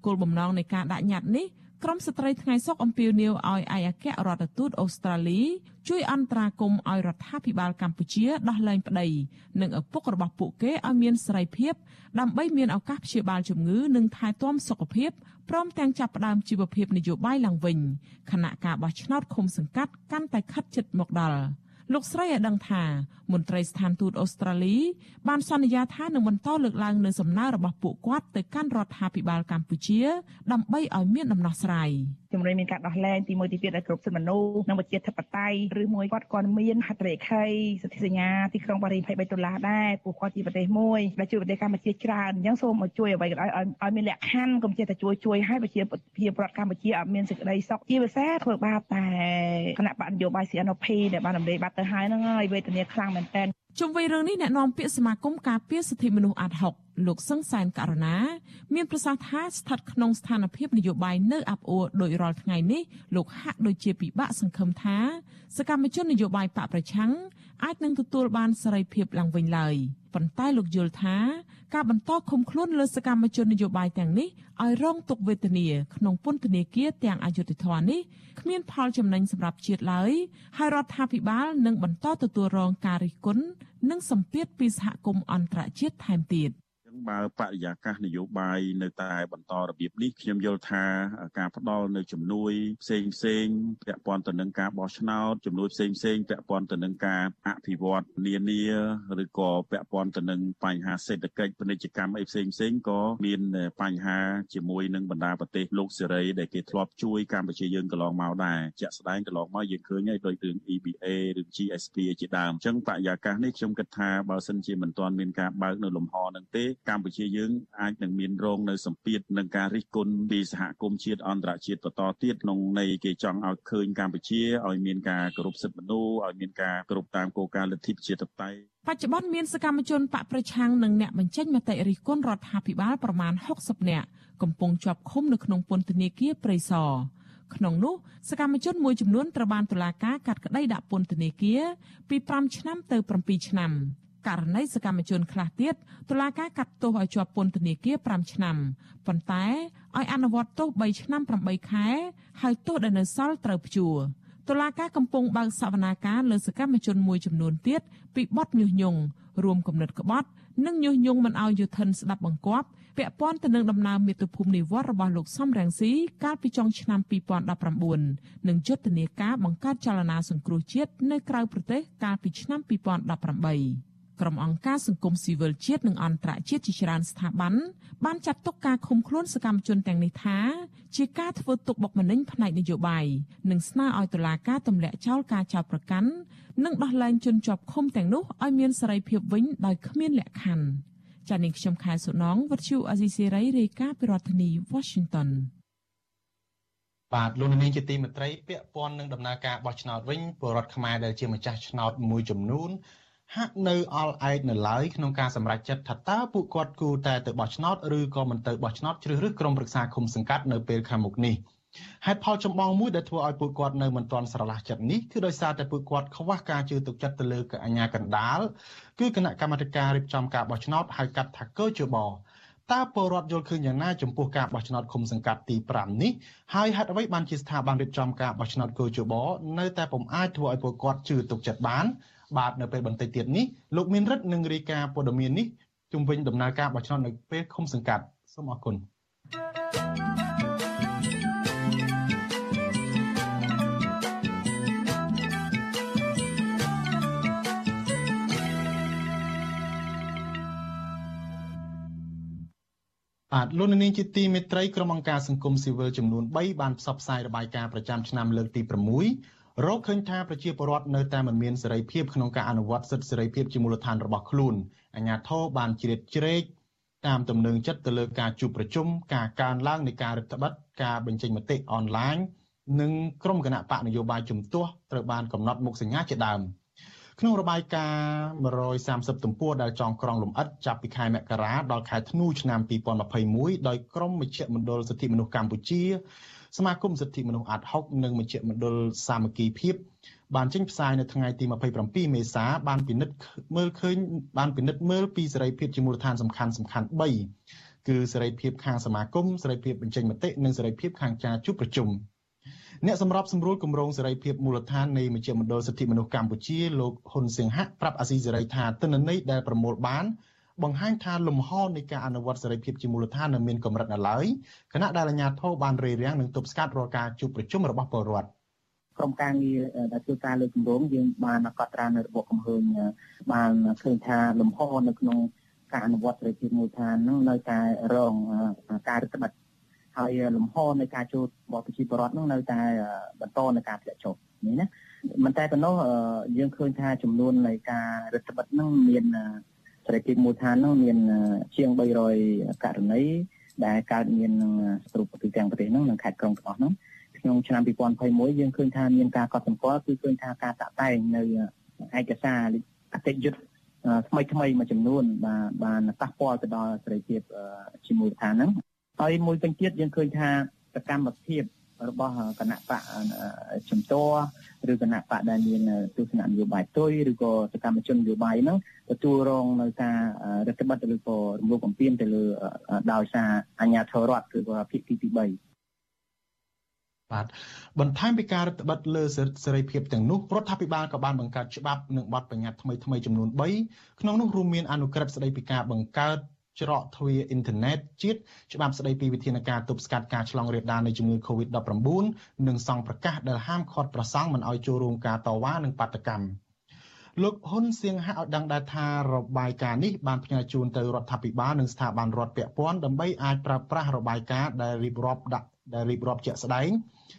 គោលបំណងនៃការដាក់ញត្តិនេះ ក្រមស្ត្រីថ្ងៃសុកអំពាវនាវឲ្យឯកអគ្គរដ្ឋទូតអូស្ត្រាលីជួយអន្តរាគមន៍ឲ្យរដ្ឋាភិបាលកម្ពុជាដោះលែងប្តីនិងឪពុករបស់ពួកគេឲ្យមានសេរីភាពដើម្បីមានឱកាសព្យាបាលជំងឺនិងថែទាំសុខភាពព្រមទាំងចាប់ផ្ដើមជីវភាពនយោបាយឡើងវិញខណៈការបោះឆ្នោតឃុំសង្កាត់កាន់តែខិតជិតមកដល់ លោកស្រីឲ្យដឹងថាមន្ត្រីស្ថានទូតអូស្ត្រាលី បានសន្យាថានឹងបន្តលើកឡើងនូវសំណើរបស់ពួកគាត់ទៅកាន់រដ្ឋាភិបាលកម្ពុជា ដើម្បីឲ្យមានដំណោះស្រាយជំរុញមានការដោះលែងទី1ទី2ដល់គ្រប់សិទ្ធិមនុស្សនិងប្រជាធិបតេយ្យឬមួយគាត់គាត់មានហត្ថលេខីសន្ធិសញ្ញាទីក្រុងប៉ារីស23ដុល្លារដែរពួកគាត់ជាប្រទេសមួយដែលជួយប្រទេសកម្ពុជាច្រើនអញ្ចឹងសូមមកជួយអ្វីក៏ដោយឲ្យមានលក្ខខណ្ឌកុំចេះតែជួយជួយឲ្យប្រជាភាពរដ្ឋកម្ពុជាឲ្យមានសេចក្តីសុខជាភាសាធ្វើបាបតែគណៈបកនយោបាយ CNP ដែលបានរំលែកបាត់ទៅហើយហ្នឹងហើយវេទនាខ្លាំងមែនតើជុំវិញរឿងនេះអ្នកនាំពាក្យសមាគមការពារសិទ្ធិមនុស្សអាត់ហុកលោកសឹងសែនករណា មានប្រសាសន៍ថាស្ថិតក្នុងស្ថានភាពនយោបាយនៅអាប់អួរដោយរាល់ថ្ងៃនេះលោកហាក់ដូចជាពិបាកសង្ឃឹមថាសកម្មជននយោបាយបកប្រឆាំង អាចនឹងទទួលបានសេរីភាពឡើងវិញឡើយប៉ុន្តែលោកយល់ថាការបន្តឃុំខ្លួនលើសកម្មជននយោបាយទាំងនេះឲ្យរងទុក្ខវេទនាក្នុងពន្ធនាគារទាំងអយុធធម៌នេះគ្មានផលចំណេញសម្រាប់ជាតិឡើយហើយរដ្ឋាភិបាលនឹងបន្តទទួលរងការរិះគន់និងសម្ពាធពីសហគមន៍អន្តរជាតិថែមទៀត បើបរិយាកាសនយោបាយនៅតែបន្តរបៀបនេះខ្ញុំយល់ថាការផ្ដល់នៅជំនួយផ្សេងផ្សេងពាក់ព័ន្ធទៅនឹងការបោះឆ្នោតជំនួយផ្សេងផ្សេងពាក់ព័ន្ធទៅនឹងការអភិវឌ្ឍនានាឬក៏ពាក់ព័ន្ធទៅនឹងបញ្ហាសេដ្ឋកិច្ចពាណិជ្ជកម្មអីផ្សេងផ្សេងក៏មានបញ្ហាជាមួយនឹងបណ្ដាប្រទេសលោកសេរីដែលគេធ្លាប់ជួយកម្ពុជាយើងកន្លងមកដែរជាក់ស្ដែងកន្លងមកយើងឃើញហើយដោយរឿង EBA ឬ GSP ជាដើមអញ្ចឹងបរិយាកាសនេះខ្ញុំគិតថាបើសិនជាមិនទាន់មានការបើកនៅលំហនឹងទេកម្ពុជាយើងអាចនឹងមានរងនៅសម្ពាធនឹងការរិះគន់ពីសហគមន៍ជាតិអន្តរជាតិបន្តទៀតក្នុងន័យគេចង់ឲ្យឃើញកម្ពុជាឲ្យមានការគោរពសិទ្ធិមនុស្សឲ្យមានការគោរពតាមគោលការណ៍លទ្ធិប្រជាធិបតេយ្យបច្ចុប្បន្នមានសកម្មជនបកប្រឆាំងនិងអ្នកបញ្ចេញមតិរិះគន់រដ្ឋាភិបាលប្រមាណ60នាក់កំពុងជាប់ឃុំនៅក្នុងពន្ធនាគារព្រៃសរក្នុងនោះសកម្មជនមួយចំនួនត្រូវបានតុលាការកាត់ក្តីដាក់ពន្ធនាគារពី5ឆ្នាំទៅ7ឆ្នាំ ករណីសកម្មជនខ្លះទៀតតុលាការកាត់ទោសឲ្យជាប់ពន្ធនាគារ5ឆ្នាំប៉ុន្តែឲ្យអនុវត្តទោស3ឆ្នាំ8ខែហើយទោសដែលនៅសល់ត្រូវព្យួរតុលាការកំពុងបើកសវនាការលើសកម្មជនមួយចំនួនទៀតពីបទញុះញង់រួមគំនិតក្បត់និងញុះញង់មិនឲ្យយុធិនស្ដាប់បង្គាប់ពាក់ព័ន្ធទៅនឹងដំណើរមាតុភូមិនិវត្តរបស់លោកសំរងស៊ីកាលពីចុងឆ្នាំ2019និងយុទ្ធនាការបង្កើតចលនាសង្គ្រោះជាតិនៅក្រៅប្រទេសកាលពីឆ្នាំ2018 ក្រុមអង្គការសង្គមស៊ីវិលជាតិនិងអន្តរជាតិជាច្រើនស្ថាប័នបានចាត់ទុកការឃុំខ្លួនសកម្មជនទាំងនេះថាជាការធ្វើទុកបុកម្នេញផ្នែកនយោបាយនិងស្នើឲ្យតុលាការទម្លាក់ចោលការចោទប្រកាន់និងដោះលែងជនជាប់ឃុំទាំងនោះឲ្យមានសេរីភាពវិញដោយគ្មានលក្ខខណ្ឌចា៎នាងខ្ញុំខែសុណងវັດឈូអាស៊ីសេរីរាយការណ៍ពីរដ្ឋធានី Washington បាទលោកនាងជាទីមេត្រីពាក់ព័ន្ធនឹងដំណើរការបោះឆ្នោតវិញពលរដ្ឋខ្មែរដែលជាម្ចាស់ឆ្នោតមួយចំនួន ហាក់នៅអល់ឯកនៅឡើយក្នុងការសម្រេចចិត្តថាតើពួកគាត់គួរតែទៅបោះឆ្នោតឬក៏មិនទៅបោះឆ្នោតជ្រើសរើសក្រុមប្រឹក្សាឃុំសង្កាត់នៅពេលខាងមុខនេះហេតុផលចម្បងមួយដែលធ្វើឲ្យពួកគាត់នៅមិនទាន់ស្រឡះចិត្តនេះគឺដោយសារតែពួកគាត់ខ្វះការជឿទុកចិត្តទៅលើអាជ្ញាកណ្ដាលគឺគណៈកម្មាធិការរៀបចំការបោះឆ្នោតហៅកាត់ថាកោជបតើពលរដ្ឋយល់ឃើញយ៉ាងណាចំពោះការបោះឆ្នោតឃុំសង្កាត់ទី5នេះហើយហេតុអ្វីបានជាស្ថាប័នរៀបចំការបោះឆ្នោតកោជបនៅតែពុំអាចធ្វើឲ្យពលរដ្ឋជឿទុកចិត្តបាន បាទនៅពេលបន្តិចទៀតនេះលោកមានរិទ្ធនឹងរាយការណ៍ព័ត៌មាននេះជុំវិញដំណើរការបោះឆ្នោតនៅពេលឃុំសង្កាត់សូមអរគុណបាទលោកនាងជាទីមេត្រីក្រុមអង្គការសង្គមស៊ីវិលចំនួន3បានផ្សព្វផ្សាយរបាយការណ៍ប្រចាំឆ្នាំលើកទី6 រកឃើញថាប្រជាពលរដ្ឋនៅតែមិនមានសេរីភាពក្នុងការអនុវត្តសិទ្ធិសេរីភាពជាមូលដ្ឋានរបស់ខ្លួនអាជ្ញាធរបានជ្រៀតជ្រែកតាមទំនឹងចិត្តទៅលើការជួបប្រជុំការកើនឡើងនៃការរដ្ឋបတ်ការបញ្ចេញមតិអនឡាញនិងក្រុមគណៈបកនយោបាយជំទាស់ត្រូវបានកំណត់មុខសញ្ញាជាដើម។ក្នុងរបាយការណ៍130ទំព័រដែលចងក្រងលម្អិតចាប់ពីខែមករាដល់ខែធ្នូឆ្នាំ2021ដោយក្រមមជ្ឈមណ្ឌលសិទ្ធិមនុស្សកម្ពុជា សមាគមសិទ្ធិមនុស្សអាត់ហុកនិងមជ្ឈមណ្ឌលសាមគ្គីភាពបានចេញផ្សាយនៅថ្ងៃទី27មេសាបានពិនិត្យមើលឃើញបានពិនិត្យមើលពីសេរីភាពជាមូលដ្ឋានសំខាន់សំខាន់3គឺសេរីភាពខាងសមាគមសេរីភាពបញ្ចេញមតិនិងសេរីភាពខាងការជួបប្រជុំអ្នកសម្របសម្រួលគម្រោងសេរីភាពមូលដ្ឋាននៃមជ្ឈមណ្ឌលសិទ្ធិមនុស្សកម្ពុជាលោកហ៊ុនសៀងហាក់ប្រាប់អាស៊ីសេរីថាទិន្នន័យដែលប្រមូលបាន បង្ហាញថាលំហនៃការអនុវត្តសេរីភាពជាមូលដ្ឋាននៅមានកម្រិតនៅឡើយគណៈដែលអាជ្ញាធរបានរារាំងនិងទប់ស្កាត់រាល់ការជួបប្រជុំរបស់ពលរដ្ឋក្រុមការងារដែលធ្វើការលើគម្រោងយើងបានកត់ត្រានៅរបបកំហើញបានឃើញថាលំហនៅក្នុងការអនុវត្តសេរីភាពមូលដ្ឋាននឹងនៅតែរងការរឹតបន្តឹងហើយលំហនៃការចូលរបស់ប្រជាពលរដ្ឋនោះនៅតែបន្តនៃការធ្លាក់ចុះនេះណាមិនតែប៉ុណ្ណោះយើងឃើញថាចំនួននៃការរដ្ឋបិទនោះមាន សេរីភាពមូលដ្ឋាននោះមានជាង300ករណីដែលកើតមានក្នុងស្រុកទូទាំងប្រទេសនោះនិងខេត្តក្រុងទាំងអស់នោះក្នុងឆ្នាំ2021យើងឃើញថាមានការកត់សម្គាល់គឺឃើញថាការតាក់តែងនៅឯកសារអតិយុត្តថ្មីថ្មីមួយចំនួនបាទបានប៉ះពាល់ទៅដល់សេរីភាពជាមូលដ្ឋានហ្នឹងហើយមួយវិញទៀតយើងឃើញថាសកម្មភាពរបស់គណៈបកជំទាស់ ឬគណៈបកដែលមានទស្សនៈនយោបាយទុយឬក៏សកម្មជននយោបាយហ្នឹងទទួលរងនៅការរដ្ឋបတ်ឬក៏រំលោភបំពានទៅលើដោយសារអាជ្ញាធររដ្ឋឬក៏ភាគីទី3បាទបន្ថែមពីការរដ្ឋបတ်លើសេរីភាពទាំងនោះរដ្ឋាភិបាលក៏បានបង្កើតច្បាប់និងបទបញ្ញត្តិថ្មីៗចំនួន3ក្នុងនោះរួមមានអនុក្រឹត្យស្តីពីការបង្កើត ច្រកទ្វារអ៊ីនធឺណិតជាតិច្បាប់ស្តីពីវិធានការទប់ស្កាត់ការឆ្លងរាលដាលនៃជំងឺ Covid-19 និងសង្ឃប្រកាសដែលហាមឃាត់ប្រសង់មិនឲ្យចូលរួមការតវ៉ានិងបាតកម្មលោកហ៊ុនសៀងហាក់ឲ្យដឹងដែរថារបាយការណ៍នេះបានផ្ញើជូនទៅរដ្ឋាភិបាលនិងស្ថាប័នរដ្ឋពាក់ព័ន្ធដើម្បីអាចប្រើប្រាស់របាយការណ៍ដែលរៀបរាប់ដាក់ដែលរៀបរាប់ជាក់ស្ដែង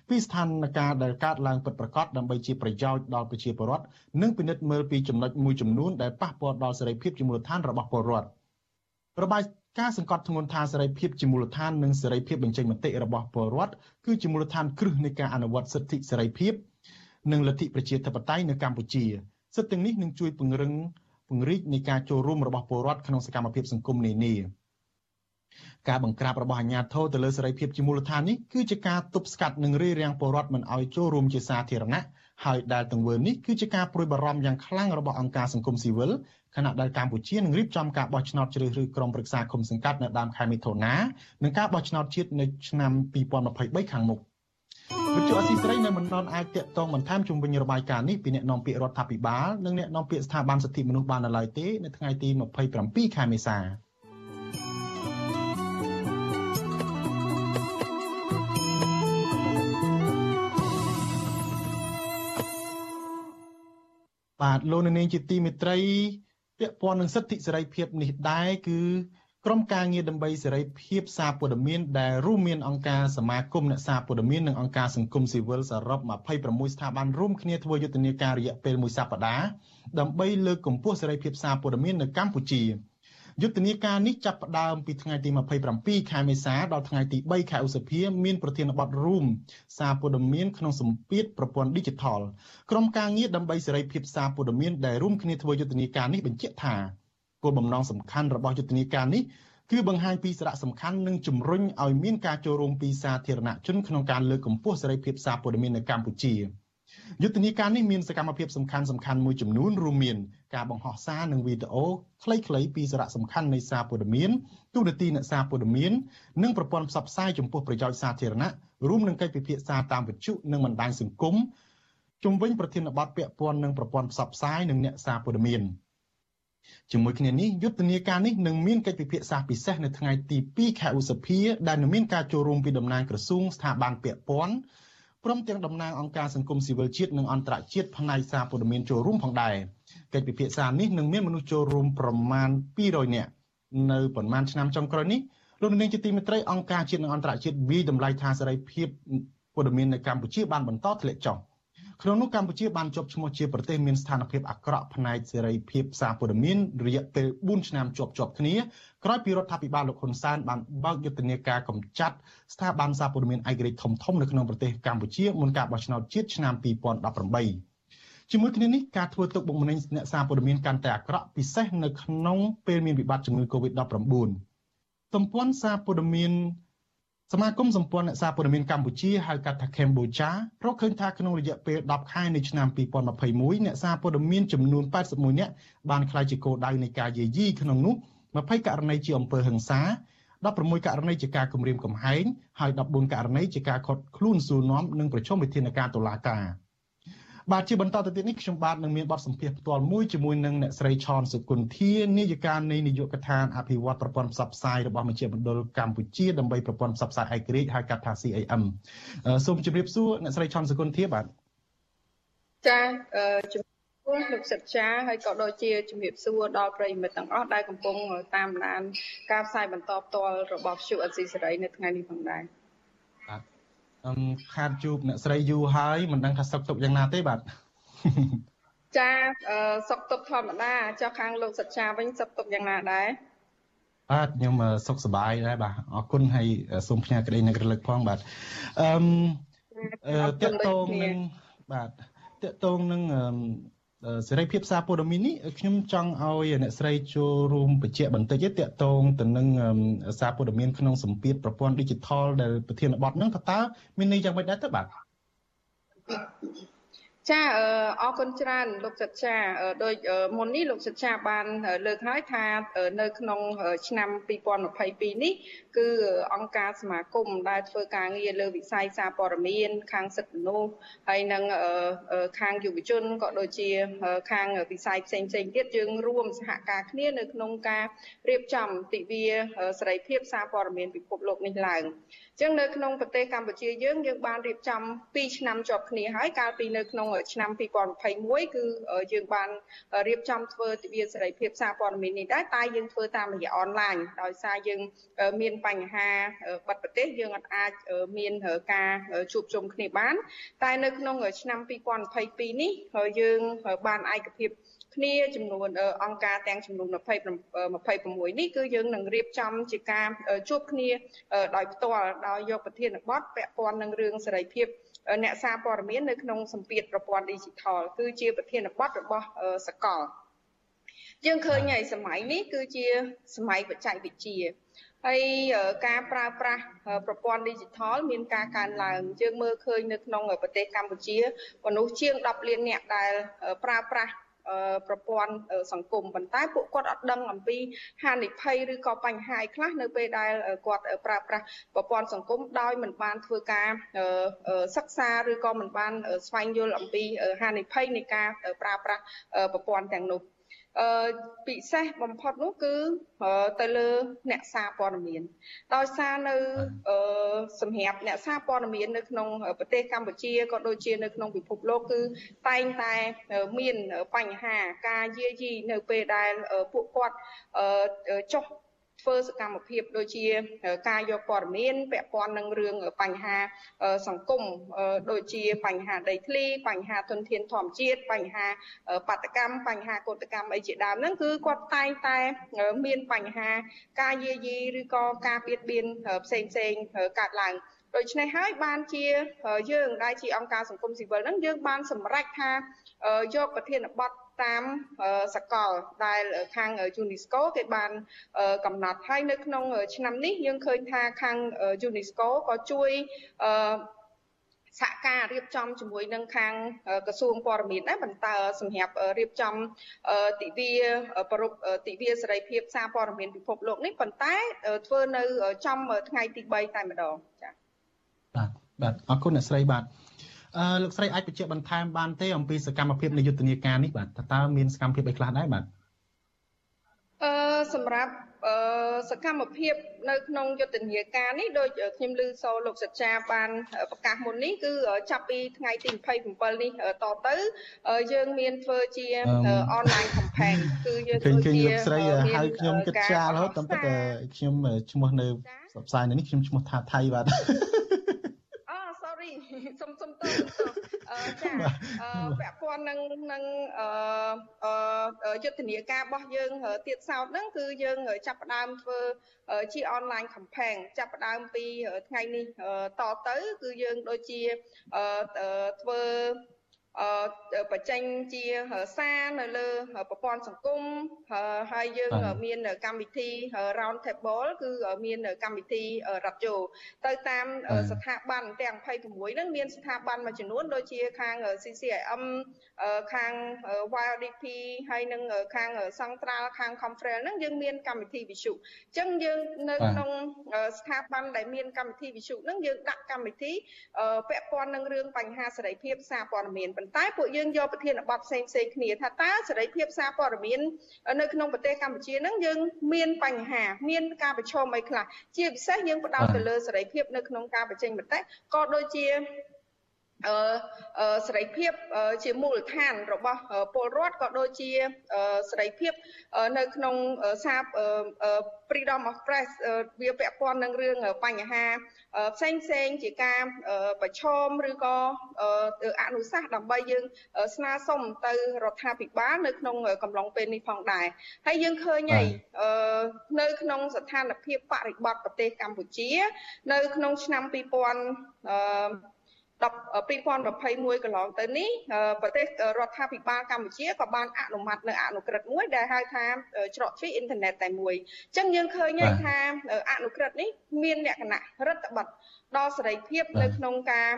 ពីស្ថានភាពដែលកើតឡើងពិតប្រាកដដើម្បីជាប្រយោជន៍ដល់ប្រជាពលរដ្ឋនិងពិនិត្យមើលពីចំណុចមួយចំនួនដែលប៉ះពាល់ដល់សេរីភាពជាមូលដ្ឋានរបស់ពលរដ្ឋ។ របាយការណ៍សង្កត់ធ្ងន់ថាសេរីភាពជាមូលដ្ឋាននិងសេរីភាពបញ្ចេញមតិរបស់ពលរដ្ឋគឺជាមូលដ្ឋានគ្រឹះនៃការអនុវត្តសិទ្ធិសេរីភាពនិងលទ្ធិប្រជាធិបតេយ្យនៅកម្ពុជាសិទ្ធិទាំងនេះនឹងជួយពង្រឹងពង្រីកនៃការចូលរួមរបស់ពលរដ្ឋក្នុងសកម្មភាពសង្គមនានាការបង្ក្រាបរបស់អាជ្ញាធរទៅលើសេរីភាពជាមូលដ្ឋាននេះគឺជាការទប់ស្កាត់និងរារាំងពលរដ្ឋមិនឲ្យចូលរួមជាសាធារណៈ ហើយដែលទង្វើនេះគឺជាការប្រួយបារម្ភយ៉ាងខ្លាំងរបស់អង្គការសង្គមស៊ីវិលខណៈដែលកម្ពុជានឹងរៀបចំការបោះឆ្នោតជ្រើសរើសក្រុមប្រឹក្សាគុំសង្កាត់នៅដើមខែមិថុនានិងការបោះឆ្នោតជាតិនៅឆ្នាំ2023ខាងមុខវិទ្យុអស៊ីសេរីនៅមិនទាន់អាចតាក់ទងបន្ថែមជុំវិញរបាយការណ៍នេះពីអ្នកនាំពាក្យរដ្ឋាភិបាលនិងអ្នកនាំពាក្យស្ថាប័នសិទ្ធិមនុស្សបាននៅឡើយទេនៅថ្ងៃទី27ខែមេសា បាទលោកនាងជាទីមេត្រីពាក់ព័ន្ធនឹងសិទ្ធិសេរីភាពនេះដែរគឺក្រុមការងារដើម្បីសេរីភាពសារព័ត៌មានដែលរួមមានអង្គការសមាគមអ្នកសារព័ត៌មាននិងអង្គការសង្គមស៊ីវិលសរុប26ស្ថាប័នរួមគ្នាធ្វើយុទ្ធនាការរយៈពេលមួយសប្តាហ៍ដើម្បីលើកកម្ពស់សេរីភាពសារព័ត៌មាននៅកម្ពុជា។ យុទ្ធនាការនេះចាប់ផ្ដើមពីថ្ងៃទី27ខែមេសាដល់ថ្ងៃទី3ខែឧសភា មានប្រធានបទរួមសារព័ត៌មានក្នុងសម្ពាធប្រព័ន្ធ Digital ក្រុមការងារដើម្បីសេរីភាពសារព័ត៌មានដែលរួមគ្នាធ្វើយុទ្ធនាការនេះបញ្ជាក់ថាគោលបំណងសំខាន់របស់យុទ្ធនាការនេះគឺបង្ហាញពីសារៈសំខាន់និងជំរុញឲ្យមានការចូលរួមពីសាធារណជនក្នុងការលើកកម្ពស់សេរីភាពសារព័ត៌មាននៅកម្ពុជា។ យុទ្ធនាការនេះមានសកម្មភាពសំខាន់សំខាន់មួយចំនួនរួមមានការបង្ហោះសារនិងវីដេអូខ្លីៗពីសារៈសំខាន់នៃសារព័ត៌មានទូរទស្សន៍អ្នកសារព័ត៌មាននិងប្រព័ន្ធផ្សព្វផ្សាយចំពោះប្រយោជន៍សាធារណៈរួមនឹងកិច្ចពិភាក្សាតាមវិទ្យុនិងបណ្ដាញសង្គមជំវិញប្រធានបទពាក់ព័ន្ធនឹងប្រព័ន្ធផ្សព្វផ្សាយនិងអ្នកសារព័ត៌មានជាមួយគ្នានេះយុទ្ធនាការនេះនឹងមានកិច្ចពិភាក្សាពិសេសនៅថ្ងៃទី2ខែឧសភាដែលនឹងមានការចូលរួមពីតំណាងក្រសួងស្ថាប័នពាក់ព័ន្ធ ព្រមទាំងតំណាងអង្គការសង្គមស៊ីវិលជាតិនិងអន្តរជាតិផ្នែកសារព័ត៌មានចូលរួមផងដែរកិច្ចពិភាក្សានេះនឹងមានមនុស្សចូលរួមប្រមាណ200នាក់នៅប្រមាណឆ្នាំចុងក្រោយនេះលោកនាងជាទីមេត្រីអង្គការជាតិនិងអន្តរជាតិវិតម្លៃថាសេរីភាពព័ត៌មាននៅកម្ពុជាបានបន្តធ្លាក់ចុះក្នុងនោះកម្ពុជាបានជាប់ឈ្មោះជាប្រទេសមានស្ថានភាពអាក្រក់ផ្នែកសេរីភាពសារព័ត៌មានរយៈពេល4ឆ្នាំជាប់ជាប់គ្នា ក្រោយពីរដ្ឋាភិបាលលោកហ៊ុនសែនបានបើកយុទ្ធនាការកម្ចាត់ស្ថាប័នសារព័ត៌មានឯករាជ្យធំធំនៅក្នុងប្រទេសកម្ពុជាមុនការបោះឆ្នោតជាតិឆ្នាំ2018ជាមួយគ្នានេះការធ្វើទុកបុកម្នេញអ្នកសារព័ត៌មានកាន់តែអាក្រក់ពិសេសនៅក្នុងពេលមានវិបត្តិជំងឺ Covid-19 ទំព័រសារព័ត៌មានសមាគមសម្ព័ន្ធអ្នកសារព័ត៌មានកម្ពុជាហៅកាត់ថា Cambodia រកឃើញថាក្នុងរយៈពេល10ខែនៃឆ្នាំ2021អ្នកសារព័ត៌មានចំនួន81នាក់បានក្លាយជាគោលដៅនៃការយាយីក្នុងនោះ 20ករណីជាអំពើហិង្សា16ករណីជាការគំរាមកំហែងហើយ14ករណីជាការខុតខ្លួនសួរនាំនិងប្រជុំវិធានការតុលាការ។បាទជាបន្តទៅទៀតនេះខ្ញុំបាទនឹងមានបទសម្ភាសន៍ផ្ទាល់មួយជាមួយនឹងអ្នកស្រីឆនសុគន្ធានាយិកានៃនាយកដ្ឋានអភិវឌ្ឍប្រព័ន្ធផ្សព្វផ្សាយរបស់មជ្ឈមណ្ឌលកម្ពុជាដើម្បីប្រព័ន្ធផ្សព្វផ្សាយឯករាជ្យហៅកាត់ថា CAM សូមជម្រាបសួរអ្នកស្រីឆនសុគន្ធាបាទចាជំ រាបលោកសិក្សាហើយក៏ដូចជាជំរាបសួរដល់ប្រិយមិត្តទាំងអស់ដែលកំពុងតាមដាន ការផ្សាយបន្តផ្ទាល់របស់វិទ្យុអេស៊ីសេរីនៅថ្ងៃនេះផងដែរខាតជួបអ្នកស្រីយូរហើយមិនដឹងថាសុខទុក្ខយ៉ាងណាទេបាទចាសុខទុក្ខធម្មតាចុះខាងលោកសិក្សាវិញសុខទុក្ខយ៉ាងណាដែរបាទខ្ញុំសុខសប្បាយដែរបាទអរគុណហើយសូមផ្ញើក្តីនឹករលឹកផងបាទអឺតកតងនឹងបាទតកតងនឹង សេរីភាពសារព័ត៌មាននេះខ្ញុំចង់ឲ្យអ្នកស្រីចូលរួមបញ្ជាក់បន្តិចទេតកតងទៅនឹងសារព័ត៌មានក្នុងសម្ពាធប្រព័ន្ធ Digital ដែលប្រធានបទហ្នឹងតើមានន័យយ៉ាងម៉េចដែរទៅបាទ ចាអរគុណច្រើនលោកសិក្សាដោយមុននេះលោកសិក្សាបានលើកហើយថានៅក្នុងឆ្នាំ2022នេះគឺអង្គការសមាគមដែលធ្វើការងារលើវិស័យសារព័ត៌មានខាងសិទ្ធិមនុស្សហើយនិងខាងយុវជនក៏ដូចជាខាងវិស័យផ្សេងផ្សេងទៀតយើងរួមសហការគ្នានៅក្នុងការរៀបចំទិវាសេរីភាពសារព័ត៌មានពិភពលោកនេះឡើងចឹងនៅក្នុងប្រទេសកម្ពុជាយើងយើងបានរៀបចំ2ឆ្នាំជាប់គ្នាហើយកាលពីនៅក្នុងឆ្នាំ2021គឺយើងបានរៀបចំធ្វើទិវាសេរីភាពសារព័ត៌មាននេះដែរតែយើងធ្វើតាមរយៈអនឡាញដោយសារយើងមានបញ្ហាបិទប្រទេសយើងអាចមានការជួបជុំគ្នាបាន តែនៅក្នុងឆ្នាំ2022នេះយើងបានឯកភាព គ្នាចំនួនអង្គការទាំងចំនួន20 26នេះគឺយើងនឹងរៀបចំជាការជួបគ្នាដោយផ្ទាល់ដោយយកប្រធានបទពាក់ព័ន្ធនឹងរឿងសេរីភាពអ្នកសារព័ត៌មាននៅក្នុងសម្ពាធប្រព័ន្ធ Digital គឺជាប្រធានបទរបស់សកលយើងឃើញហើយសម័យនេះគឺជាសម័យបច្ចេកវិទ្យាហើយការប្រើប្រាស់ប្រព័ន្ធ Digital មានការកើនឡើងយើងមើលឃើញនៅក្នុងប្រទេសកម្ពុជាមនុស្សជាង10លានអ្នកដែលប្រើប្រាស់ ប្រព័ន្ធសង្គមប៉ុន្តែពួកគាត់អត់ដឹងអំពីហានិភ័យឬក៏បញ្ហាខ្លះនៅពេលដែលគាត់ប្រើប្រាស់ប្រព័ន្ធសង្គមដោយមិនបានធ្វើការសិក្សាឬក៏មិនបានស្វែងយល់អំពីហានិភ័យនៃការប្រើប្រាស់ប្រព័ន្ធទាំងនោះ អឺពិសេសបំផុតនោះគឺទៅលើអ្នកសារព័ត៌មាន ដោយសារនៅអឺសម្រាប់អ្នកសារព័ត៌មាននៅក្នុងប្រទេសកម្ពុជាក៏ដូចជានៅក្នុងពិភពលោកគឺតែងតែមានបញ្ហាការយាយីនៅពេលដែលពួកគាត់ចុះ ធ្វើសកម្មភាពដូចជាការយកព័ត៌មានពាក់ព័ន្ធនឹងរឿងបញ្ហាសង្គមដូចជាបញ្ហាដីធ្លីបញ្ហាទុនធានធម្មជាតិបញ្ហាបាតកម្មបញ្ហាកោតកម្មអីជាដើមហ្នឹងគឺគាត់តែងតែមានបញ្ហាការយាយីឬក៏ការបៀតបៀនផ្សេងផ្សេងកើតឡើងដូច្នេះហើយបានជាយើងដែលជាអង្គការសង្គមស៊ីវិលហ្នឹងយើងបានសម្រេចថាយកប្រធានបទ តាមសកលដែលខាង UNESCO គេបានកំណត់ហើយនៅក្នុងឆ្នាំនេះយើងឃើញថាខាង UNESCO ក៏ជួយសហការរៀបចំជាមួយនឹងខាងក្រសួងព័ត៌មានដែរបន្តសម្រាប់រៀបចំទិវាប្រពទិវាសេរីភាពសារព័ត៌មានពិភពលោកនេះប៉ុន្តែធ្វើនៅចំថ្ងៃទី3តែម្ដងចា៎បាទបាទអរគុណអ្នកស្រីបាទ អឺលោកស្រីអាចបញ្ជាក់បន្ថែមបានទេអំពីសកម្មភាពនៃយុទ្ធនាការនេះបាទតើមានសកម្មភាពអីខ្លះដែរបាទអឺសម្រាប់សកម្មភាពនៅក្នុងយុទ្ធនាការនេះដូចខ្ញុំឮសូលោកសច្ចាបានប្រកាសមុននេះគឺចាប់ពីថ្ងៃទី27នេះតទៅយើងមានធ្វើជាអនឡាញ campaign គឺយើងធ្វើជាស្រីហៅខ្ញុំគិតចាលរហូតតាមពិតខ្ញុំឈ្មោះនៅផ្សព្វផ្សាយនេះខ្ញុំឈ្មោះថាថៃបាទអូ sorry សុំសុំតើអឺចាពាក់ព័ន្ធនឹងនឹងអឺយុទ្ធនាការរបស់យើងទៀតសោតហ្នឹងគឺយើងចាប់ផ្ដើមធ្វើជាអនឡាញ campaign ចាប់ផ្ដើមពីថ្ងៃនេះតទៅ គឺយើងដូចជាធ្វើអឺ បញ្ចេញជាសារនៅលើប្រព័ន្ធសង្គមហើយយើងមានកម្មវិធី round table គឺមានកម្មវិធីរ៉ាឌីយ៉ូទៅតាមស្ថាប័នទាំង26ហ្នឹងមានស្ថាប័នមួយចំនួនដូចជាខាង CCIM ខាង YDP ហើយនឹងខាងសង្ត្រាល់ខាង Conference ហ្នឹងយើងមានកម្មវិធីវិទ្យុអញ្ចឹងយើងនៅក្នុងស្ថាប័នដែលមានកម្មវិធីវិទ្យុហ្នឹងយើងដាក់កម្មវិធីពាក់ព័ន្ធនឹងរឿងបញ្ហាសេរីភាពសារព័ត៌មានប៉ុន្តែពួកយើងយកប្រធានបទផ្សេងផ្សេងគ្នាថាតើសេរីភាពសារព័ត៌មាននៅក្នុងប្រទេសកម្ពុជាហ្នឹងយើងមានបញ្ហាមានការប្រឈមអីខ្លះជាពិសេសយើងផ្ដោតទៅលើសេរីភាពនៅក្នុងការបញ្ចេញមតិក៏ដូចជាអឺ សេរីភាពជាមូលដ្ឋានរបស់ពលរដ្ឋក៏ដូចជាសេរីភាពនៅក្នុងសារ Freedom of Press វាពាក់ព័ន្ធនឹងរឿងបញ្ហាផ្សេងផ្សេងជាការប្រឈមឬក៏អនុសាសន៍ដើម្បីយើងស្នើសុំទៅរដ្ឋាភិបាលនៅក្នុងកំឡុងពេលនេះផងដែរហើយយើងឃើញហើយនៅក្នុងស្ថានភាពបរិបត្តិប្រទេសកម្ពុជា នៅក្នុងឆ្នាំ2000 2021កន្លងទៅនេះប្រទេសរដ្ឋាភិបាលកម្ពុជាក៏បានអនុម័តនៅអនុក្រឹត្យមួយដែលហៅថាច្រកទ្វារអ៊ីនធឺណិតតែមួយអញ្ចឹងយើងឃើញហើយថាអនុក្រឹត្យនេះមានលក្ខណៈរដ្ឋបတ် ដល់សេរីភាពនៅក្នុងការ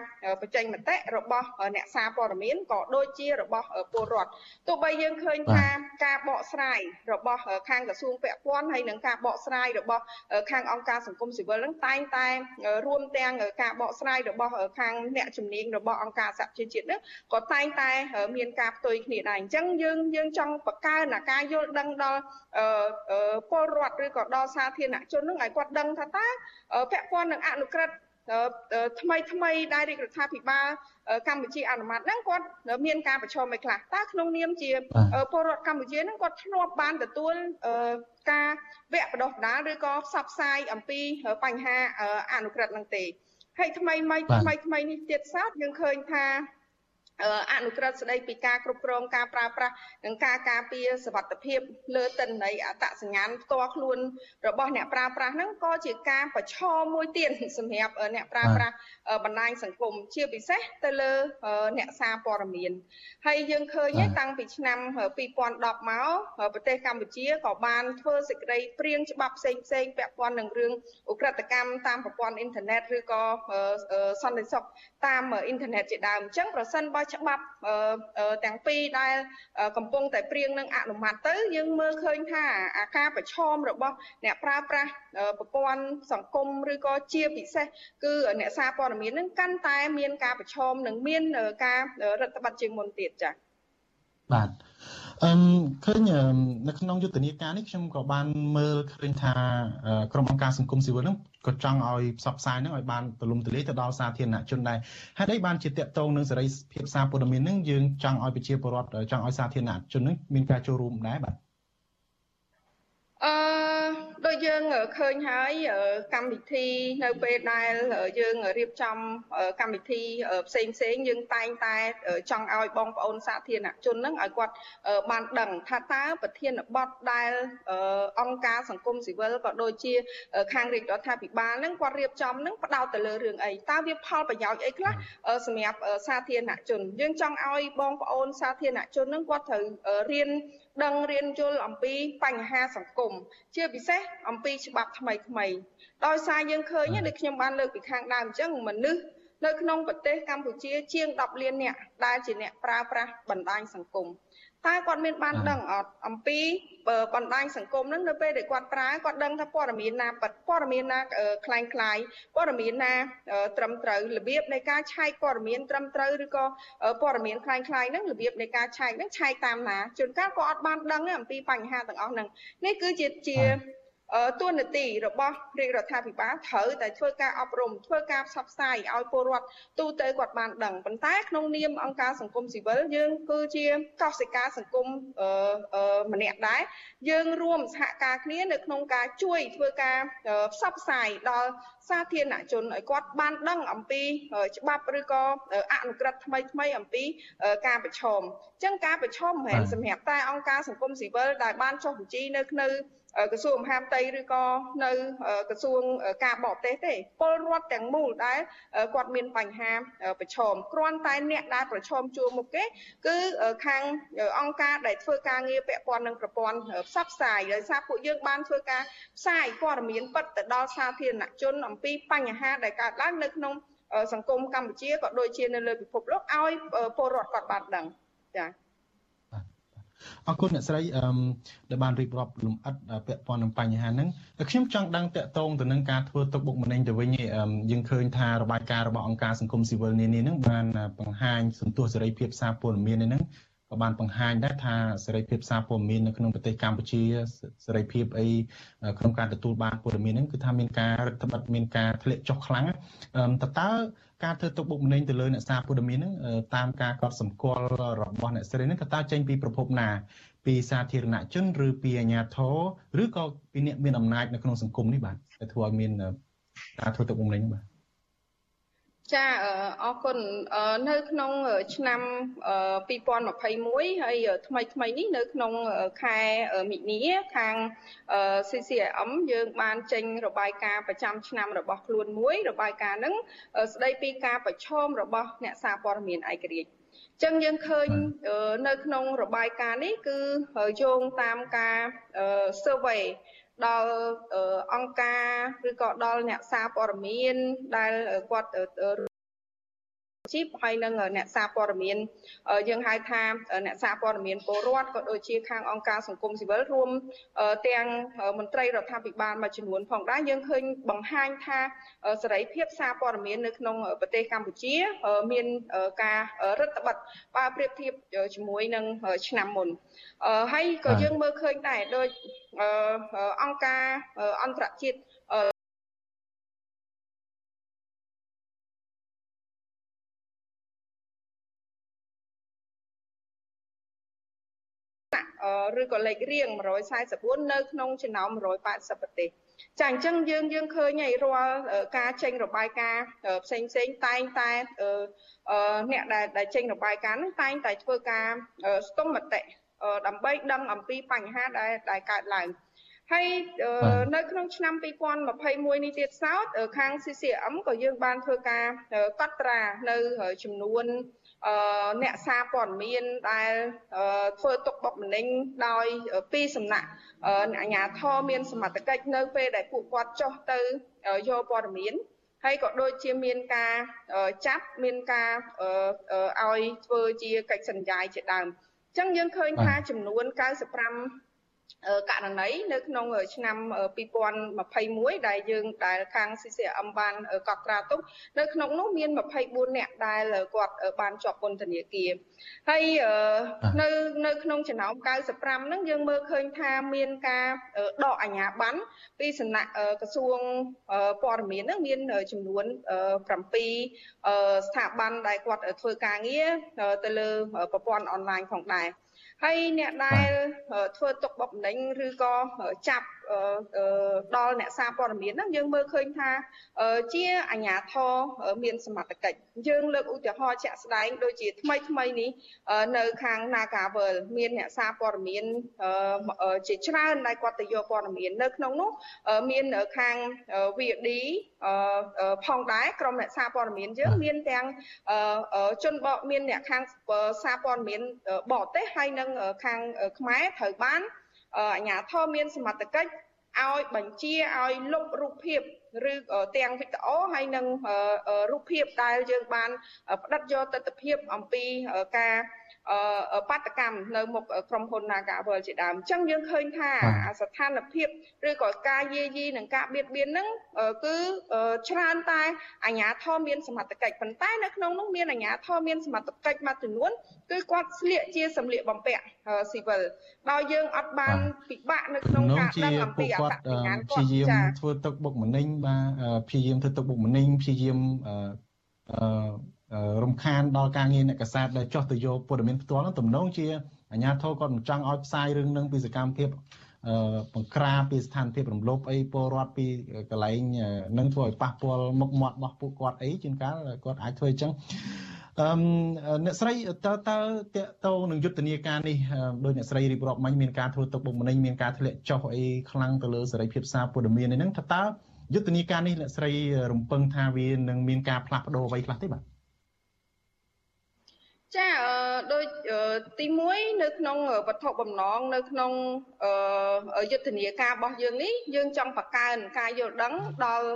បញ្ចេញមតិរបស់អ្នកសារព័ត៌មានក៏ដូចជារបស់ពលរដ្ឋទោះបីយើងឃើញថាការបកស្រាយរបស់ខាងក្រសួងពាក់ព័ន្ធហើយនិងការបកស្រាយរបស់ខាងអង្គការសង្គមស៊ីវិលនឹងតែងតែរួមទាំងការបកស្រាយរបស់ខាងអ្នកជំនាញរបស់អង្គការសហជីវជាតិនឹងក៏តែងតែមានការផ្ទុយគ្នាដែរអញ្ចឹងយើងយើងចង់បង្កើនការយល់ដឹងដល់ពលរដ្ឋឬក៏ដល់សាធារណជននឹងឲ្យគាត់ដឹងថាតើពាក់ព័ន្ធនឹងអនុក្រឹត្យថ្មីថ្មីដែលរាជរដ្ឋាភិបាលកម្ពុជាអនុម័តហ្នឹងគាត់មានការប្រឈមអីខ្លះតើក្នុងនាមជាពលរដ្ឋកម្ពុជាហ្នឹងគាត់ធ្លាប់បានទទួលការវគ្គបណ្ដុះបណ្ដាលឬក៏ផ្សព្វផ្សាយអំពីបញ្ហាអនុក្រឹត្យហ្នឹងទេហើយថ្មីថ្មីថ្មីថ្មីនេះទៀតសោតយើងឃើញថា អនុក្រឹត្យស្ដីពីការគ្រប់គ្រងការប្រើប្រាស់និងការការពារសវត្ថិភាពលើតិន័យអត្តសញ្ញាណផ្ទាល់ខ្លួនរបស់អ្នកប្រើប្រាស់ហ្នឹងក៏ជាការប្រឈមមួយទៀតសម្រាប់អ្នកប្រើប្រាស់បណ្ដាញសង្គមជាពិសេសទៅលើអ្នកសារព័ត៌មានហើយយើងឃើញតាំងពីឆ្នាំ2010មកប្រទេសកម្ពុជាក៏បានធ្វើសេចក្តីព្រៀងច្បាប់ផ្សេងផ្សេងពាក់ព័ន្ធនឹងរឿងឧក្រិដ្ឋកម្មតាមប្រព័ន្ធអ៊ីនធឺណិតឬក៏សន្តិសុខតាមអ៊ីនធឺណិតជាដើមអញ្ចឹងប្រសិនបើច្បាប់ទាំងពីរដែលកំពុងតែព្រៀងនឹងអនុម័តទៅយើងមើលឃើញថាអាការប្រឈមរបស់អ្នកប្រើប្រាស់ប្រព័ន្ធសង្គមឬក៏ជាពិសេសគឺអ្នកសារព័ត៌មាននឹងកាន់តែមានការប្រឈមនិងមានការរដ្ឋបတ်ជាងមុនទៀតចា៎បាទ អឺឃើញនៅក្នុងយុទ្ធនាការនេះខ្ញុំក៏បានមើលឃើញថាក្រុមអង្គការសង្គមស៊ីវិលហ្នឹងក៏ចង់ឲ្យផ្សព្វផ្សាយហ្នឹងឲ្យបានទូលំទូលាយទៅដល់សាធារណជនដែរហេតុអីបានជាតកតងនឹងសេរីភាពសារព័ត៌មានហ្នឹងយើងចង់ឲ្យប្រជាពលរដ្ឋចង់ឲ្យសាធារណជនហ្នឹងមានការចូលរួមដែរបាទអឺ ដូចយើងឃើញហើយកម្មវិធីនៅពេលដែលយើងរៀបចំកម្មវិធីផ្សេងផ្សេងយើងតែងតែចង់ឲ្យបងប្អូនសាធារណជនហ្នឹងឲ្យគាត់បានដឹងថាតើប្រធានបទដែលអង្គការសង្គមស៊ីវិលក៏ដូចជា ខាងរាជរដ្ឋាភិបាលហ្នឹងគាត់រៀបចំហ្នឹងផ្ដោតទៅលើរឿងអីតើវាផលប្រយោជន៍អីខ្លះសម្រាប់សាធារណជន យើងចង់ឲ្យបងប្អូនសាធារណជនហ្នឹងគាត់ត្រូវរៀនដឹងរៀនយល់អំពីបញ្ហាសង្គមជាពិសេសអំពីច្បាប់ថ្មីថ្មីដោយសារយើងឃើញដូចខ្ញុំបានលើកពីខាងដើមអញ្ចឹងមនុស្សនៅក្នុងប្រទេសកម្ពុជាជាង10លានអ្នកដែលជាអ្នកប្រើប្រាស់បណ្ដាញសង្គម តើគាត់មានបានដឹងអត់អំពីបណ្ដាញសង្គមហ្នឹងនៅពេលដែលគាត់ប្រើគាត់ដឹងថាព័ត៌មានណាប៉ព័ត៌មានណាคล้ายคล้ายព័ត៌មានណាត្រឹមត្រូវរបៀបនៃការឆែកព័ត៌មានត្រឹមត្រូវឬក៏ព័ត៌មានคล้ายคล้ายហ្នឹងរបៀបនៃការឆែកហ្នឹងឆែកតាមណាជួនកាលក៏អត់បានដឹងអំពីបញ្ហាទាំងអស់ហ្នឹងនេះគឺជាជា តួនាទីរបស់រាជរដ្ឋាភិបាលត្រូវតែធ្វើការអប់រំធ្វើការផ្សព្វផ្សាយឲ្យពលរដ្ឋទូទៅគាត់បានដឹងប៉ុន្តែក្នុងនាមអង្គការសង្គមស៊ីវិលយើងគឺជាកោសិកាសង្គមម្នាក់ដែរយើងរួមសហការគ្នានៅក្នុងការជួយធ្វើការផ្សព្វផ្សាយដល់សាធារណជនឲ្យគាត់បានដឹងអំពីច្បាប់ឬក៏អនុក្រឹត្យថ្មីថ្មីអំពីការប្រឈមអញ្ចឹងការប្រឈមមិនមែនសម្រាប់តែអង្គការសង្គមស៊ីវិលដែលបានចុះបញ្ជីនៅនៅ ក្រសួងមហាផ្ទៃឬក៏នៅក្រសួងការបរទេសទេពលរដ្ឋទាំងមូលដែលគាត់មានបញ្ហាប្រឈមគ្រាន់តែអ្នកដែលប្រឈមជួរមុខគេគឺខាងអង្គការដែលធ្វើការងារពាក់ព័ន្ធនឹងប្រព័ន្ធផ្សព្វផ្សាយដោយសារពួកយើងបានធ្វើការផ្សាយព័ត៌មានពិតទៅដល់សាធារណជនអំពីបញ្ហាដែលកើតឡើងនៅក្នុងសង្គមកម្ពុជាក៏ដូចជានៅលើពិភពលោកឲ្យពលរដ្ឋគាត់បានដឹងចា៎ អរគុណអ្នកស្រីអឺដែលបានរៀបរាប់លំអិតពាក់ព័ន្ធនឹងបញ្ហាហ្នឹងខ្ញុំចង់ដឹងតកតងទៅនឹងការធ្វើទុកបុកម្នេញទៅវិញយើងឃើញថារបាយការណ៍របស់អង្គការសង្គមស៊ីវិលនានាហ្នឹងបានបង្ហាញសន្ទុះសេរីភាពសារព័ត៌មានហ្នឹងក៏បានបង្ហាញដែរថាសេរីភាពសារព័ត៌មាននៅក្នុងប្រទេសកម្ពុជាសេរីភាពអីក្នុងការទទួលបានព័ត៌មានហ្នឹងគឺថាមានការរឹតបន្តឹងមានការធ្លាក់ចុះខ្លាំងតើតើ ការធ្វើទុកបុកម្នេញទៅលើអ្នកសារព័ត៌មានហ្នឹងតាមការកត់សម្គាល់របស់អ្នកស្រីហ្នឹងក៏តើចេញពីប្រភពណា ពីសាធារណជនឬពីអាជ្ញាធរឬក៏ពីអ្នកមានអំណាចនៅក្នុងសង្គមនេះបាទដែលធ្វើឲ្យមានការធ្វើទុកបុកម្នេញបាទ ចាអរគុណនៅក្នុងឆ្នាំ2021ហើយថ្មីថ្មីនេះនៅក្នុងខែមិនិនាខាង CCIM យើងបានចេញរបាយការណ៍ប្រចាំឆ្នាំរបស់ខ្លួនមួយរបាយការណ៍ហ្នឹងស្ដីពីការប្រឈមរបស់អ្នកសារព័ត៌មានឯករាជ្យចឹងយើងឃើញនៅក្នុងរបាយការណ៍នេះគឺយោងតាមការ survey ដល់អង្គការឬក៏ដល់អ្នកសារព័ត៌មានដែលគាត់ ជីពហើយនឹងអ្នកសារព័ត៌មានយើងហៅថាអ្នកសារព័ត៌មានពលរដ្ឋក៏ដូចជាខាងអង្គការសង្គមស៊ីវិលរួមទាំងមន្ត្រីរដ្ឋាភិបាលមួយចំនួនផងដែរយើងឃើញបង្ហាញថាសេរីភាពសារព័ត៌មាននៅក្នុងប្រទេសកម្ពុជាមានការរឹតបន្តឹងបើប្រៀបធៀបជាមួយនឹងឆ្នាំមុនហើយក៏យើងមើលឃើញដែរដោយអង្គការអន្តរជាតិ ឬក៏លេខរៀង144នៅក្នុងចំណោម180ប្រទេសចាអញ្ចឹងយើងយើងឃើញហើយរាល់ការចេញរបាយការណ៍ផ្សេងផ្សេងតែងតែអ្នកដែលដែលចេញរបាយការណ៍ហ្នឹងតែងតែធ្វើការស្ទង់មតិដើម្បីដឹងអំពីបញ្ហាដែលដែលកើតឡើង ហើយនៅក្នុងឆ្នាំ2021នេះទៀតសោតខាង CCM ក៏យើងបានធ្វើការកត់ត្រានៅចំនួនអ្នកសារព័ត៌មានដែលធ្វើទុកបុកម្នេញដោយពីសំណាក់អាជ្ញាធរមានសមត្ថកិច្ចនៅពេលដែលពួកគាត់ចុះទៅយកព័ត៌មានហើយក៏ដូចជាមានការចាប់មានការឲ្យធ្វើជាកិច្ចសន្យាជាដើមអញ្ចឹងយើងឃើញថាចំនួន95 ករណីនៅក្នុងឆ្នាំ2021ដែលយើងដែលខាង CCM បានកត់ត្រាទុកនៅក្នុងនោះមាន24នាក់ដែលគាត់បានជាប់ពន្ធនាគារហើយនៅនៅក្នុងចំណោម95ហ្នឹងយើងមើលឃើញថាមានការដកអាជ្ញាប័ណ្ណពីសំណាក់ក្រសួងព័ត៌មានហ្នឹងមានចំនួន7ស្ថាប័នដែលគាត់ធ្វើការងារទៅលើប្រព័ន្ធអនឡាញផងដែរ ហើយអ្នកដែលធ្វើទុកបុកម្នេញឬក៏ចាប់ដល់អ្នកសារព័ត៌មានហ្នឹងយើងមើលឃើញថាជាអាជ្ញាធរមានសមត្ថកិច្ចយើងលើកឧទាហរណ៍ជាក់ស្ដែងដូចជាថ្មីថ្មីនេះនៅខាង Nagavel មានអ្នកសារព័ត៌មានជាច្រើនដែលគាត់ទៅយកព័ត៌មាននៅក្នុងនោះមានខាង VD ផងដែរក្រុមអ្នកសារព័ត៌មានយើងមានទាំងជនបកមានអ្នកខាងសារព័ត៌មានបរទេសហើយនិងខាងខ្មែរត្រូវបាន អាជ្ញាធរមានសមត្ថកិច្ចឲ្យបញ្ជាឲ្យលុបរូបភាពឬទាំងវីដេអូហើយនិងរូបភាពដែលយើងបានផ្ដិតយកទស្សនវិជ្ជាអំពីការ បាតកម្មនៅមុខក្រុមហ៊ុន Nagavel ជាដើមអញ្ចឹងយើងឃើញថាស្ថានភាពឬក៏ការយាយីនិងការបៀតបៀនហ្នឹងគឺច្រើនតែអាជ្ញាធរមានសមត្ថកិច្ចប៉ុន្តែនៅក្នុងនោះមានអាជ្ញាធរមានសមត្ថកិច្ចមួយចំនួនគឺគាត់ស្លៀកជាសម្លៀកបំពាក់ស៊ីវិលដោយយើងអត់បានពិបាកនៅក្នុងការដឹងអំពីអត្តសញ្ញាណគាត់ព្យាយាមធ្វើទឹកបុកម្នេញបាទព្យាយាមធ្វើទឹកបុកម្នេញព្យាយាមអឺ រំខានដល់ការងារអ្នកកសែតដែលចោះទៅយកព័ត៌មានផ្ទាល់នោះទំនងជាអាជ្ញាធរគាត់មិនចង់ឲ្យផ្សាយរឿងនឹងពីសកម្មភាពបង្ក្រាបពីស្ថានភាពរំលោភអីពលរដ្ឋពីកន្លែងនឹងធ្វើឲ្យប៉ះពាល់មុខមាត់របស់ពួកគាត់អីជាងកាលគាត់អាចធ្វើអញ្ចឹងអឺអ្នកស្រីតើតើតកតោនឹងយុទ្ធនាការនេះដោយអ្នកស្រីរៀបរាប់មិញមានការធ្វើទុកបុកម្នេញមានការធ្លាក់ចុះអីខ្លាំងទៅលើសេរីភាពសារព័ត៌មាននេះហ្នឹងតើតើយុទ្ធនាការនេះអ្នកស្រីរំពឹងថាវានឹងមានការផ្លាស់ប្ដូរអ្វីខ្លះទេបាទ ចាដូចទី1នៅក្នុងវត្ថុបំណងនៅក្នុងយុទ្ធនាការរបស់យើងនេះយើងចង់បង្កើនការយល់ដឹងដល់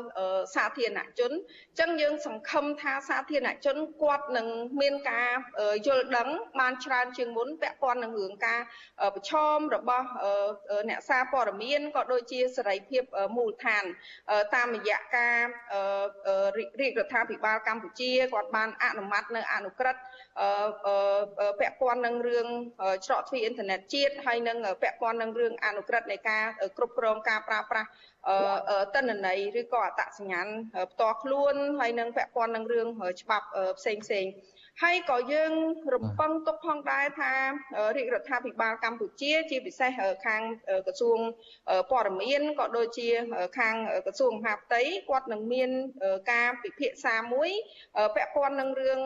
សាធារណជនអញ្ចឹងយើងសង្ឃឹមថាសាធារណជនគាត់នឹងមានការយល់ដឹងបានច្រើនជាងមុនពាក់ព័ន្ធនឹងរឿងការប្រឈមរបស់អ្នកសារព័ត៌មានក៏ដូចជាសេរីភាពមូលដ្ឋានតាមរយៈការរាជរដ្ឋាភិបាលកម្ពុជាគាត់បានអនុម័តនៅអនុក្រឹត្យ ពាក់ព័ន្ធនឹងរឿងច្រកទ្វារអ៊ីនធឺណិតជាតិហើយនឹងពាក់ព័ន្ធនឹងរឿងអនុក្រឹត្យនៃការគ្រប់គ្រងការប្រើប្រាស់តនន័យឬក៏អត្តសញ្ញាណផ្ទាល់ខ្លួនហើយនឹងពាក់ព័ន្ធនឹងរឿងច្បាប់ផ្សេងផ្សេង ហើយក៏យើងរំពឹងទុកផងដែរថារាជរដ្ឋាភិបាលកម្ពុជា ជាពិសេសខាងក្រសួងព័ត៌មានក៏ដូចជាខាងក្រសួងមហាផ្ទៃគាត់នឹងមានការពិភាក្សាមួយពាក់ព័ន្ធនឹងរឿង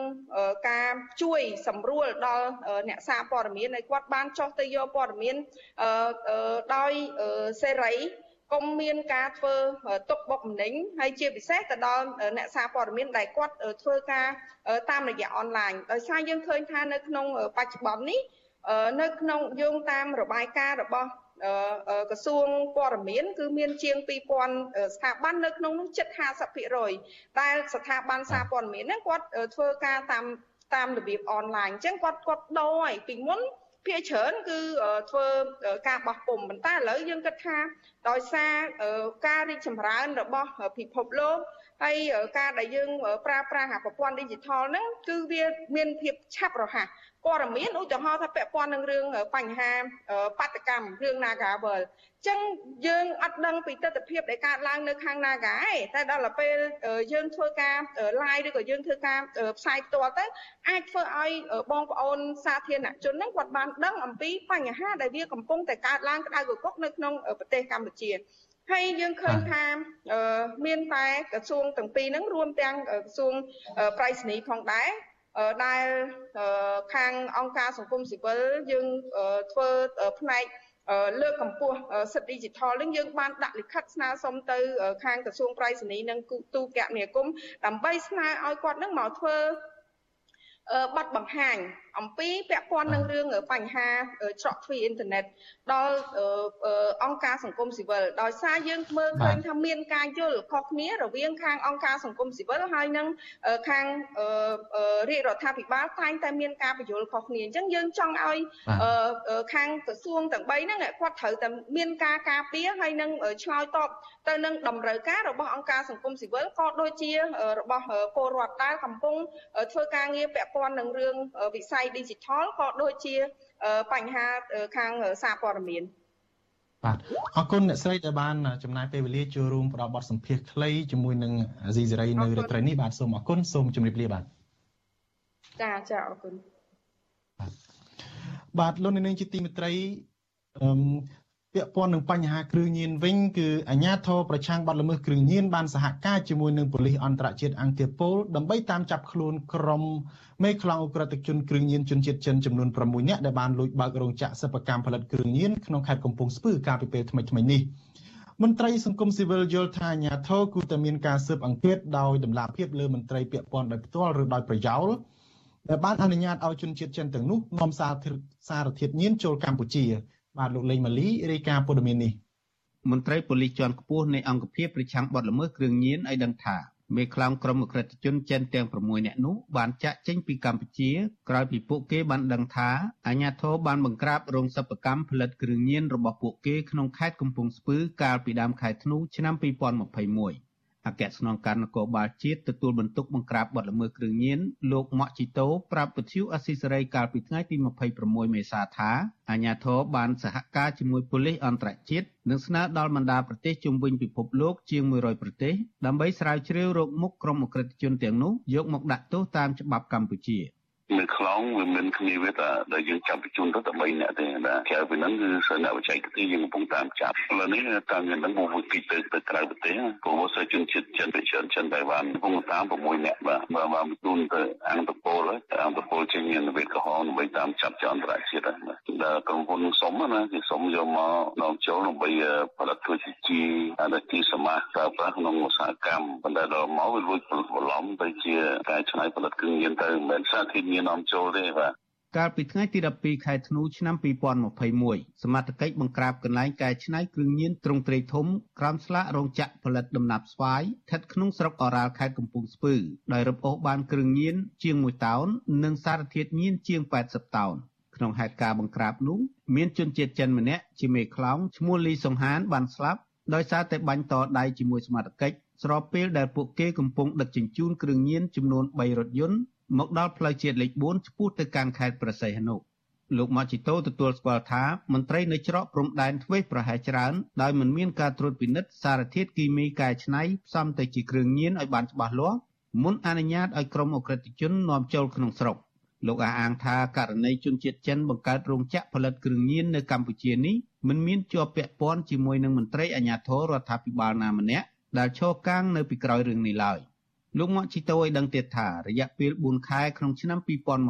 ការជួយសម្រួលដល់អ្នកសារព័ត៌មានឲ្យគាត់បានចុះទៅយកព័ត៌មានដោយសេរី កុំមានការធ្វើទុកបុកម្នេញហើយជាពិសេសទៅដល់អ្នកសារព័ត៌មានដែលគាត់ធ្វើការតាមរយៈអនឡាញដោយសារយើងឃើញថានៅក្នុងបច្ចុប្បន្ននេះនៅក្នុងយោងតាមរបាយការណ៍របស់ក្រសួងព័ត៌មានគឺមានជាង2000ស្ថាប័ននៅក្នុងនោះជិត50%ដែលស្ថាប័នសារព័ត៌មានហ្នឹងគាត់ធ្វើការតាមតាមរបៀបអនឡាញអញ្ចឹងគាត់គាត់ដូរហើយពីមុន ភាគច្រើនគឺធ្វើការបោះពុំប៉ុន្តែឥឡូវយើងគិតថាដោយសារការរីកចម្រើនរបស់ពិភពលោកហើយការដែលយើងប្រើប្រាស់ប្រព័ន្ធ digital ហ្នឹងគឺវាមានភាពឆាប់រហ័ស ព័ត៌មានឧទាហរណ៍ថាពាក់ព័ន្ធនឹងរឿងបញ្ហាបាតកម្មរឿង Nagavel ចឹងយើងអត់ដឹងពីទស្សនវិជ្ជាដែលកើតឡើងនៅខាង Naga ឯងតែដល់ពេលយើងធ្វើការ live ឬក៏យើងធ្វើការផ្សាយផ្ទាល់ទៅអាចធ្វើឲ្យបងប្អូនសាធារណជនហ្នឹងគាត់បានដឹងអំពីបញ្ហាដែលវាកំពុងតែកើតឡើងក្តៅគគុកនៅក្នុងប្រទេសកម្ពុជាហើយយើងឃើញថាមានតែក្រសួងទាំងពីរហ្នឹងរួមទាំងក្រសួងប្រៃសណីផងដែរ ដែលខាងអង្គការសង្គមស៊ីវិលយើងធ្វើផ្នែកលើកកម្ពស់សិទ្ធិ digital នឹងយើងបានដាក់លិខិតស្នើសុំទៅខាងក្រសួងប្រៃសណីនិងទូរគមនាគមន៍ដើម្បីស្នើឲ្យគាត់នឹងមកធ្វើប័ណ្ណបង្ហាញ អំពីពាក់ព័ន្ធនឹងរឿងបញ្ហាច្រកទ្វារអ៊ីនធឺណិតដល់អង្គការសង្គមស៊ីវិលដោយសារយើងមើលឃើញថាមានការយល់ខុសគ្នារវាងខាងអង្គការសង្គមស៊ីវិលហើយនិងខាងរាជរដ្ឋាភិបាលតែងតែមានការបញ្យល់ខុសគ្នាអញ្ចឹងយើងចង់ឲ្យខាងក្រសួងទាំង3ហ្នឹងគាត់ត្រូវតែមានការការពារហើយនឹងឆ្លើយតបទៅនឹងតម្រូវការរបស់អង្គការសង្គមស៊ីវិលក៏ដូចជារបស់ពលរដ្ឋដែលកំពុងធ្វើការងារពាក់ព័ន្ធនឹងរឿងវិស័យ digital ក៏ដូចជាបញ្ហាខាងសារព័ត៌មានបាទអរគុណអ្នកស្រីដែលបានចំណាយពេលវេលាចូលរួមផ្ដល់បទសម្ភាសន៍ខ្លីជាមួយនឹងអាស៊ីសេរីនៅរាត្រីនេះបាទសូមអរគុណសូមជម្រាបលាបាទចាចាអរគុណបាទលោកនាងជាទីមេត្រីអឺ ពាក់ព័ន្ធនឹងបញ្ហាគ្រឿងញៀនវិញគឺអាជ្ញាធរប្រឆាំងបទល្មើសគ្រឿងញៀនបានសហការជាមួយនឹងប៉ូលីសអន្តរជាតិអង្គាប៉ូលដើម្បីតាមចាប់ខ្លួនក្រុមមេខ្លោងអ ுக ្រិតជនគ្រឿងញៀនជនជាតិចិនចំនួន6នាក់ដែលបានលួចបើករោងចក្រសិប្បកម្មផលិតគ្រឿងញៀនក្នុងខេត្តកំពង់ស្ពឺកាលពីពេលថ្មីៗនេះមន្ត្រីសង្គមស៊ីវិលយល់ថាអាជ្ញាធរគួរតែមានការស៊ើបអង្កេតដោយតម្លាភាពលើមន្ត្រីពាក់ព័ន្ធដោយផ្ទាល់ឬដោយប្រយោលដែលបានអនុញ្ញាតឲ្យជនជាតិចិនទាំងនោះនាំសារសារធាតុញៀនចូលកម្ពុជា បាទលោកលេងម៉ាលីរាយការណ៍ព័ត៌មាននេះមន្ត្រីប៉ូលីសជាន់ខ្ពស់នៃអង្គភាពប្រឆាំងបទល្មើសគ្រឿងញៀនឲ្យដឹងថាមេខ្លោងក្រុមអក្រិតជនចិនទាំង6នាក់នោះបានចាក់ចេញពីកម្ពុជាក្រោយពីពួកគេបានដឹងថាអាញាធរបានបង្ក្រាបរោងសិប្បកម្មផលិតគ្រឿងញៀនរបស់ពួកគេក្នុងខេត្តកំពង់ស្ពឺកាលពីដើមខែធ្នូឆ្នាំ2021 អគ្គស្នងការនគរបាលជាតិទទួលបន្ទុកបង្ក្រាបបទល្មើសគ្រឿងញៀនលោកម៉ាក់ជីតូប្រាប់វិទ្យុអស៊ីសេរីកាលពីថ្ងៃទី26មេសាថាអាញាធរបានសហការជាមួយប៉ូលីសអន្តរជាតិនិងស្នើដល់បណ្ដាប្រទេសជុំវិញពិភពលោកជាង100ប្រទេសដើម្បីស្រាវជ្រាវរោគមុខក្រុមអក្រិតជនទាំងនោះយកមកដាក់ទោសតាមច្បាប់កម្ពុជា។ នៅខ្លងវាមានគ្នាវាតែដែលយើងចាប់បញ្ជូនទៅតែ3នាក់ទេណាក្រៅពីហ្នឹងគឺសិនអ្នកបច្ចេកទេសយើងកំពុងតាមចាប់ឥឡូវនេះតាមយ៉ាងហ្នឹងមកពីទៅទៅក្រៅប្រទេសព្រោះសិស្សជនជាតិចិនទៅចិនចិនតៃវ៉ាន់កំពុងតាម6នាក់បាទបើមកបញ្ជូនទៅអង្គតពលអង្គតពលជាមានវិទ្យាករដើម្បីតាមចាប់ចអន្តរជាតិដែរក្រុមហ៊ុនសុំណាគឺសុំយកមកនាំចូលដើម្បីផលិតធ្វើជាជីអានទីសមាប្រើប្រាស់ក្នុងឧស្សាហកម្មប៉ុន្តែដល់មកវាលួចបន្លំទៅជាការច្នៃផលិតគ្រឿងញៀនទៅមិនមែនសារធាតុញៀននាំចូលទេបាទកាលពីថ្ងៃទី12ខែធ្នូឆ្នាំ2021សមត្ថកិច្ចបង្ក្រាបកន្លែងកែច្នៃគ្រឿងញៀនទ្រង់ទ្រាយធំក្រោមស្លាករោងចក្រផលិតដំណាប់ស្វាយស្ថិតក្នុងស្រុកអូរ៉ាល់ខេត្តកំពង់ស្ពឺដោយរឹបអូសបានគ្រឿងញៀនជាង1តោននិងសារធាតុញៀនជាង80តោនក្នុងហេតុការណ៍បង្ក្រាបនោះមានជនជាតិចិនម្នាក់ជាមេខ្លោងឈ្មោះលីសុងហានបានស្លាប់ដោយសារតែបាញ់តដៃជាមួយសមត្ថកិច្ចស្របពេលដែលពួកគេកំពុងដឹកជញ្ជូនគ្រឿងញៀនចំនួន3រថយន្ត មកដល់ផ្លូវជាតិលេខ4ឆ្ពោះទៅកាន់ខេត្តប្រស័យហនុលោកម៉ាជីតូទទួលស្គាល់ថាមន្ត្រីនៅច្រកព្រំដែនធ្វេសប្រហែលច្រើនដោយមិនមានការត្រួតពិនិត្យសារធាតុគីមីកែច្នៃផ្សំទៅជាគ្រឿងញៀនឲ្យបានច្បាស់លាស់មុនអនុញ្ញាតឲ្យក្រុមអក្រិតជននាំចូលក្នុងស្រុកលោកអះអាងថាករណីជនជាតិចិនបង្កើតរោងចក្រផលិតគ្រឿងញៀននៅកម្ពុជានេះមិនមានជាប់ពាក់ព័ន្ធជាមួយនឹងមន្ត្រីអាជ្ញាធររដ្ឋាភិបាលណាម្នាក់ដែលឈរកាងនៅពីក្រោយរឿងនេះឡើយ លោកមកជីតូឲ្យដឹងទៀតថារយៈពេល4ខែក្នុងឆ្នាំ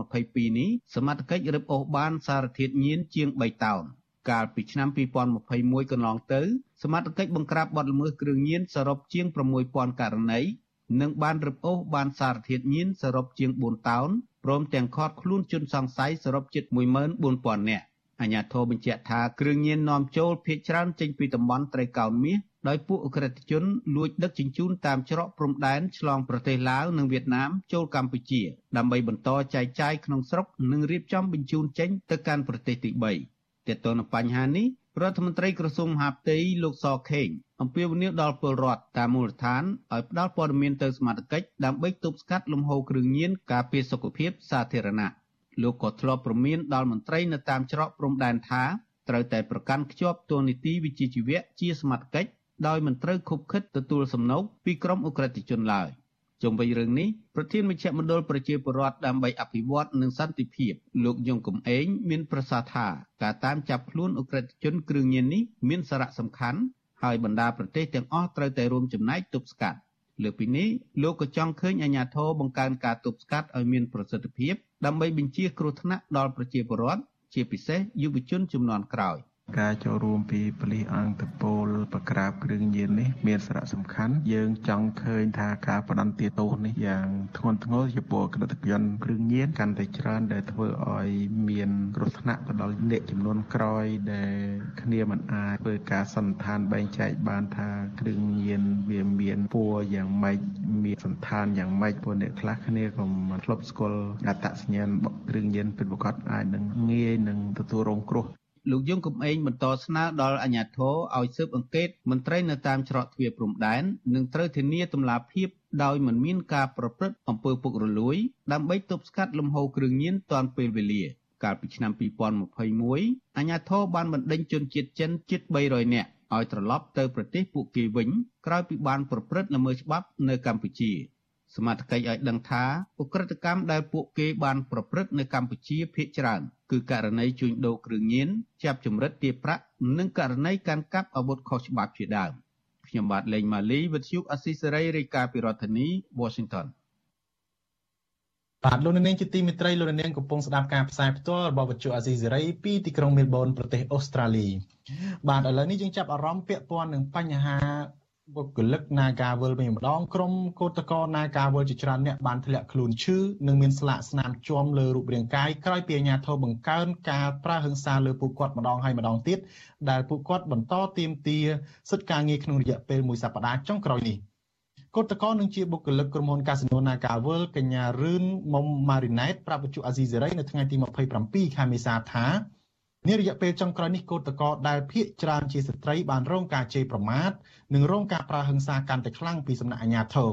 2022នេះសមត្ថកិច្ចរឹបអូសបានសារធាតុញៀនជាង3តោនកាលពីឆ្នាំ2021កន្លងទៅ សមត្ថកិច្ចបង្ក្រាបបទល្មើសគ្រឿងញៀនសរុបជាង6000ករណីនិងបានរឹបអូសបានសារធាតុញៀនសរុបជាង4តោនព្រមទាំងឃាត់ខ្លួនជនសង្ស័យសរុបជិត14000នាក់អាជ្ញាធរបញ្ជាក់ថាគ្រឿងញៀននាំចូលភ ieck ច្រើនចេញពីតំបន់ត្រីកោណមាស ដោយពួកអក្រិតជនលួចដឹកជញ្ជូនតាមច្រកព្រំដែនឆ្លងប្រទេសឡាវនិងវៀតណាមចូលកម្ពុជា ដើម្បីបន្តចែកចាយក្នុងស្រុកនិងរៀបចំបញ្ជូនចេញទៅកាន់ប្រទេសទី3ទាក់ទងនឹងបញ្ហានេះរដ្ឋមន្ត្រីក្រសួងមហាផ្ទៃលោកសខេងអំពាវនាវដល់ពលរដ្ឋតាមមូលដ្ឋានឲ្យផ្ដល់ព័ត៌មានទៅសមាជិកដើម្បីទប់ស្កាត់លំហូរគ្រឿងញៀនការពារសុខភាពសាធារណៈលោកក៏ធ្លាប់ព្រមានដល់មន្ត្រីនៅតាមច្រកព្រំដែនថាត្រូវតែប្រកាន់ខ្ជាប់ទូនីតិវិជ្ជាជីវៈជាសមាជិក ដោយមិនត្រូវខុបខិតទទួលសំណូកពីក្រុមអ ுக ្រិតជនឡើយជុំវិញរឿងនេះប្រធានមជ្ឈមណ្ឌលប្រជាពលរដ្ឋដើម្បីអភិវឌ្ឍនិងសន្តិភាពលោកយងកំឯងមានប្រសាសន៍ថាការតាមចាប់ខ្លួនអ ுக ្រិតជនគ្រឿងញៀននេះមានសារៈសំខាន់ហើយបណ្ដាប្រទេសទាំងអស់ត្រូវតែរួមចំណែកទប់ស្កាត់លើពីនេះលោកក៏ចង់ឃើញអាជ្ញាធរបង្កើនការទប់ស្កាត់ឲ្យមានប្រសិទ្ធភាពដើម្បីបញ្ជាគ្រោះថ្នាក់ដល់ប្រជាពលរដ្ឋជាពិសេសយុវជនជំនាន់ក្រោយ។ ការចូលរួមពីប៉ូលីសអង្គតពលបក្រាបគ្រឿងញៀននេះមានសារៈសំខាន់យើងចង់ឃើញថាការបដិសេធទោសនេះយ៉ាងធ្ងន់ធ្ងរចំពោះក្រិតជនគ្រឿងញៀនកាន់តែច្រើនដែលធ្វើឲ្យមានគ្រោះថ្នាក់ទៅដល់អ្នកចំនួនក្រោយដែលគ្នាមិនអាចធ្វើការសន្និដ្ឋានបែងចែកបានថាគ្រឿងញៀនវាមានពួរយ៉ាងម៉េចមានសន្តានយ៉ាងម៉េចព្រោះអ្នកខ្លះគ្នាក៏មិនធ្លាប់ស្គាល់អត្តសញ្ញាណគ្រឿងញៀនពិតប្រាកដអាចនឹងងាយនឹងទទួលរងគ្រោះ លោកយងកំឯងបន្តស្នើដល់អាជ្ញាធរឲ្យស៊ើបអង្កេតមន្ត្រីនៅតាមច្រកទ្វារព្រំដែននិងត្រូវធានាតម្លាភាពដោយមិនមានការប្រព្រឹត្តអំពើពុករលួយ ដើម្បីទប់ស្កាត់លំហូរគ្រឿងញៀនទាន់ពេលវេលា កាលពីឆ្នាំ2021អាជ្ញាធរបានបណ្ដេញជនជាតិចិនជិត300នាក់ឲ្យត្រឡប់ទៅប្រទេសពួកគេវិញក្រោយពីបានប្រព្រឹត្តល្មើសច្បាប់នៅកម្ពុជាសមត្ថកិច្ចឲ្យដឹងថាឧក្រិដ្ឋកម្មដែលពួកគេបានប្រព្រឹត្តនៅកម្ពុជាភាគច្រើន គឺករណីជួញដូរគ្រឿងញៀនចាប់ចម្រិតទារប្រាក់និងករណីកាន់កាប់អាវុធខុសច្បាប់ជាដើមខ្ញុំបាទលេងម៉ាលីវិទ្យុអស៊ីសេរីរាយការណ៍ពីរដ្ឋធានី Washington បាទលោកនាងជាទីមេត្រីលោកនាងកំពុងស្ដាប់ការផ្សាយផ្ទាល់របស់វិទ្យុអាស៊ីសេរីពីទីក្រុងមែលប៊នប្រទេសអូស្ត្រាលីបាទឥឡូវនេះយើងចាប់អារម្មណ៍ពាក់ព័ន្ធនឹងបញ្ហា បុគ្គលិក Nagawal វិញម្ដង ក្រុមកោតក្រ Nagawal ជាច្រើនអ្នកបានធ្លាក់ខ្លួនឈឺនិងមានស្លាកស្នាមជាំលើរូបរាងកាយក្រោយពីអាជ្ញាធរបង្កើនការប្រើហិង្សាលើពួកគាត់ម្ដងហើយម្ដងទៀតដែលពួកគាត់បន្តទាមទារសិទ្ធិការងារក្នុងរយៈពេលមួយសប្តាហ៍ចុងក្រោយនេះកោតក្រនឹងជាបុគ្គលិកក្រុមហ៊ុន Casino Nagawal កញ្ញារឿនមុំ Marinette ប្រាប់វិទ្យុអាស៊ីសេរីនៅថ្ងៃទី27ខែមេសាថា នារយៈពេលចុងក្រោយនេះកោតកោដែលភ ieck ច្រើនជាស្ត្រីបានរងការជេរប្រមាថនិងរងការប្រើហិង្សាកាន់តែខ្លាំងពីសំណាក់អាជ្ញាធរ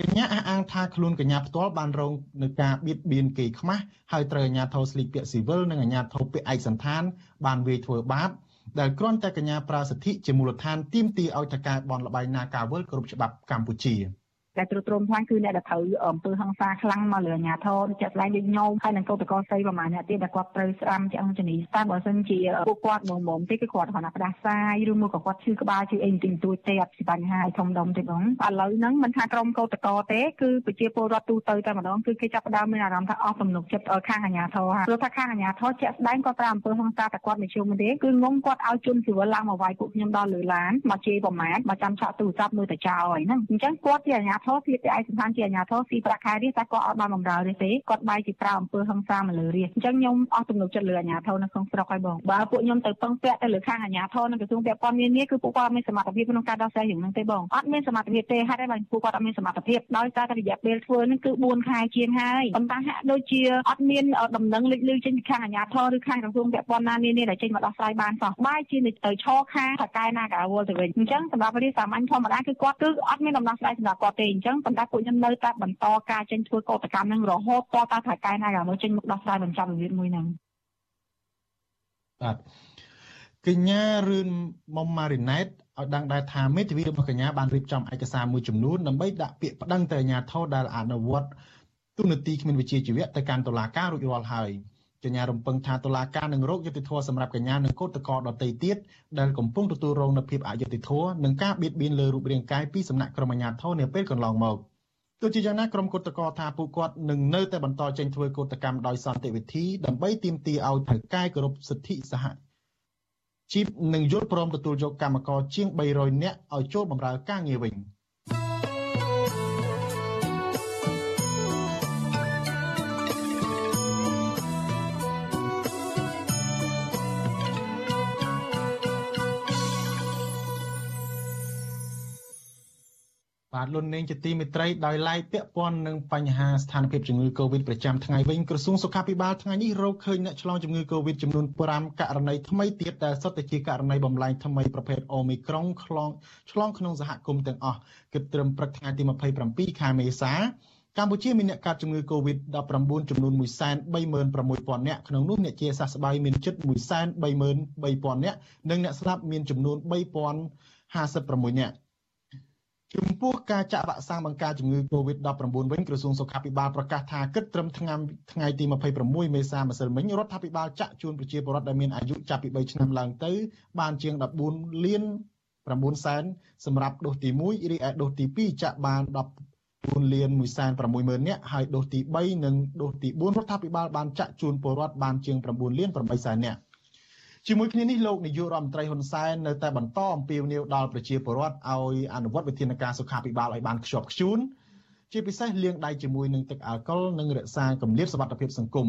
កញ្ញាអះអាងថាខ្លួនកញ្ញាផ្ទាល់បានរងនឹងការបៀតបៀនគេខ្មាស់ហើយត្រូវអាជ្ញាធរស្លីកពាក់ស៊ីវិលនិងអាជ្ញាធរពាក់ឯកសន្តានបានវាយធ្វើបាបដែលគ្រាន់តែកញ្ញាប្រើសិទ្ធិជាមូលដ្ឋានទាមទារឲ្យតកែបនលបៃណាការវលគ្រប់ច្បាប់កម្ពុជា។ តែត្រួតត្រងខ្លាំងគឺអ្នកដែលត្រូវអំពើហិង្សាខ្លាំងមកលើអាញាធរជាក់ស្ដែងដូចញោមហើយនឹងកោតកោស្រីប្រហែលអ្នកទៀតដែលគាត់ត្រូវស្ដាំឆ្អឹងជំនីតែបើសិនជាពួកគាត់មុំមុំទេគឺគាត់គ្រាន់តែផ្ដាសាយឬមួយក៏គាត់ឈឺក្បាលឈឺអីបន្តិចបន្តួចទេអត់ជាបញ្ហាធំដុំទេបងឥឡូវហ្នឹងមិនថាក្រុមកោតកោទេគឺប្រជាពលរដ្ឋទូទៅតែម្ដងគឺគេចាប់ផ្ដើមមានអារម្មណ៍ថាអស់ទំនុកចិត្តខាងអាញាធរព្រោះថាខាងអាញាធរជាក់ស្ដែងគាត់ត្រូវអំពើហិង្សាតែគាត់មិនជុំទេគឺងងគាត់ឲ្យជនស៊ីវិលឡើងមកវាយពួកខ្ញុំដល់លើឡានមកជេរប្រមាថមកចាំឆក់ទូរស័ព្ទមើលតែចោលហើយហ្នឹងអញ្ចឹងគាត់ជាអាញាធរទៀតឯកសន្តានបានជាអាជ្ញាធរស៊ីប្រាក់ខែនេះតែគាត់អត់បានបម្រើទេទេគាត់បែរជាប្រើអំពើហិង្សាមកលើរាជអញ្ចឹងខ្ញុំអស់ទំនុកចិត្តលើអាជ្ញាធរនៅក្នុងស្រុកហើយបងបើពួកខ្ញុំទៅពឹងពាក់ទៅលើខាងអាជ្ញាធរនិងក្រសួងពាក់ព័ន្ធនានាគឺពួកគាត់អត់មានសមត្ថភាពក្នុងការដោះស្រាយរឿងហ្នឹងទេបងអត់មានសមត្ថភាពទេហេតុអីបានពួកគាត់អត់មានសមត្ថភាពដោយសារតែរយៈពេលធ្វើហ្នឹងគឺ4ខែជាងហើយប៉ុន្តែហាក់ដូចជាអត់មានដំណឹងលេចលឺចេញពីខាងអាជ្ញាធរឬខាងក្រសួងពាក់ព័ន្ធណានានាដែលចេញមកដោះស្រាយបានសោះបែរជាទៅឈរខាងថកែណាកាវលទៅវិញអញ្ចឹងសម្រាប់រាជសាមញ្ញធម្មតាគឺគាត់គឺអត់មានដំណោះស្រាយសម្រាប់គាត់ទេអញ្ចឹងប៉ុន្តែពួកខ្ញុំនៅតែបន្តការចេញធ្វើកោតកម្មនឹងរហូតតតែថៅកែណាក៏មកចេញមកដោះស្រាយបញ្ចប់របៀបមួយហ្នឹងបាទកញ្ញារឿនមុំម៉ារីណេតឲ្យដឹងដែរថាមេធាវីរបស់កញ្ញាបានរៀបចំឯកសារមួយចំនួនដើម្បីដាក់ពាក្យប្តឹងទៅអាជ្ញាធរដែលអនុវត្តទូនាទីគ្មានវិជាជីវៈទៅកាន់តុលាការរួចរាល់ហើយ កញ្ញារំពឹងថាតុលាការនឹងរកយុត្តិធម៌សម្រាប់កញ្ញានិងកូតកោដតីទៀតដែលកំពុងទទួលរងនូវភាពអយុត្តិធម៌និងការបៀតបៀនលើរូបរាងកាយពីសំណាក់ក្រុមអាជ្ញាធរនាពេលកន្លងមក។ទោះជាយ៉ាងណាក្រុមកុតកោថាពួកគាត់នឹងនៅតែបន្តចេញធ្វើកុតកម្មដោយសន្តិវិធីដើម្បីទាមទារឲ្យថៅកែគោរពសិទ្ធិសហជីពនិងយល់ព្រមទទួលយកកម្មករជាង300នាក់ឲ្យចូលបម្រើការងារវិញ។ លោកនាងជាទីមេត្រីដោយឡែកពាក់ព័ន្ធនឹងបញ្ហាស្ថានភាពជំងឺ Covid ប្រចាំថ្ងៃវិញក្រសួងសុខាភិបាលថ្ងៃនេះរកឃើញអ្នកឆ្លងជំងឺ Covid ចំនួន5ករណីថ្មីទៀតដែលសុទ្ធតែជាករណីបំលែងថ្មីប្រភេទ Omicron ឆ្លងឆ្លងក្នុងសហគមន៍ទាំងអស់គិតត្រឹមព្រឹកថ្ងៃទី27ខែមេសាកម្ពុជាមានអ្នកកើតជំងឺ Covid-19 ចំនួន136,000នាក់ក្នុងនោះអ្នកជាសះស្បើយមានជិត133,000នាក់និងអ្នកស្លាប់មានចំនួន3,056នាក់ ចំពោះការចាក់វ៉ាក់សាំងបង្ការជំងឺ Covid-19 វិញក្រសួងសុខាភិបាលប្រកាសថាគិតត្រឹមថ្ងៃថ្ងៃទី26មេសាម្សិលមិញរដ្ឋាភិបាលចាក់ជូនប្រជាពលរដ្ឋដែលមានអាយុចាប់ពី3ឆ្នាំឡើងទៅបានជាង14លាន9សែនសម្រាប់ដូសទី1រីឯដូសទី2ចាក់បាន14លាន1សែន6ម៉ឺននាក់ហើយដូសទី3និងដូសទី4រដ្ឋាភិបាលបានចាក់ជូនពលរដ្ឋបានជាង9លាន8សែននាក់ ជាមួយគ្នានេះលោកនាយករដ្ឋមន្ត្រីហ៊ុនសែននៅតែបន្តអំពាវនាវដល់ប្រជាពលរដ្ឋឲ្យអនុវត្តវិធានការសុខាភិបាលឲ្យបានខ្ជាប់ខ្ជួនជាពិសេសលាងដៃជាមួយនឹងទឹកអាល់កុលនិងរក្សាគម្លាតសុវត្ថិភាពសង្គម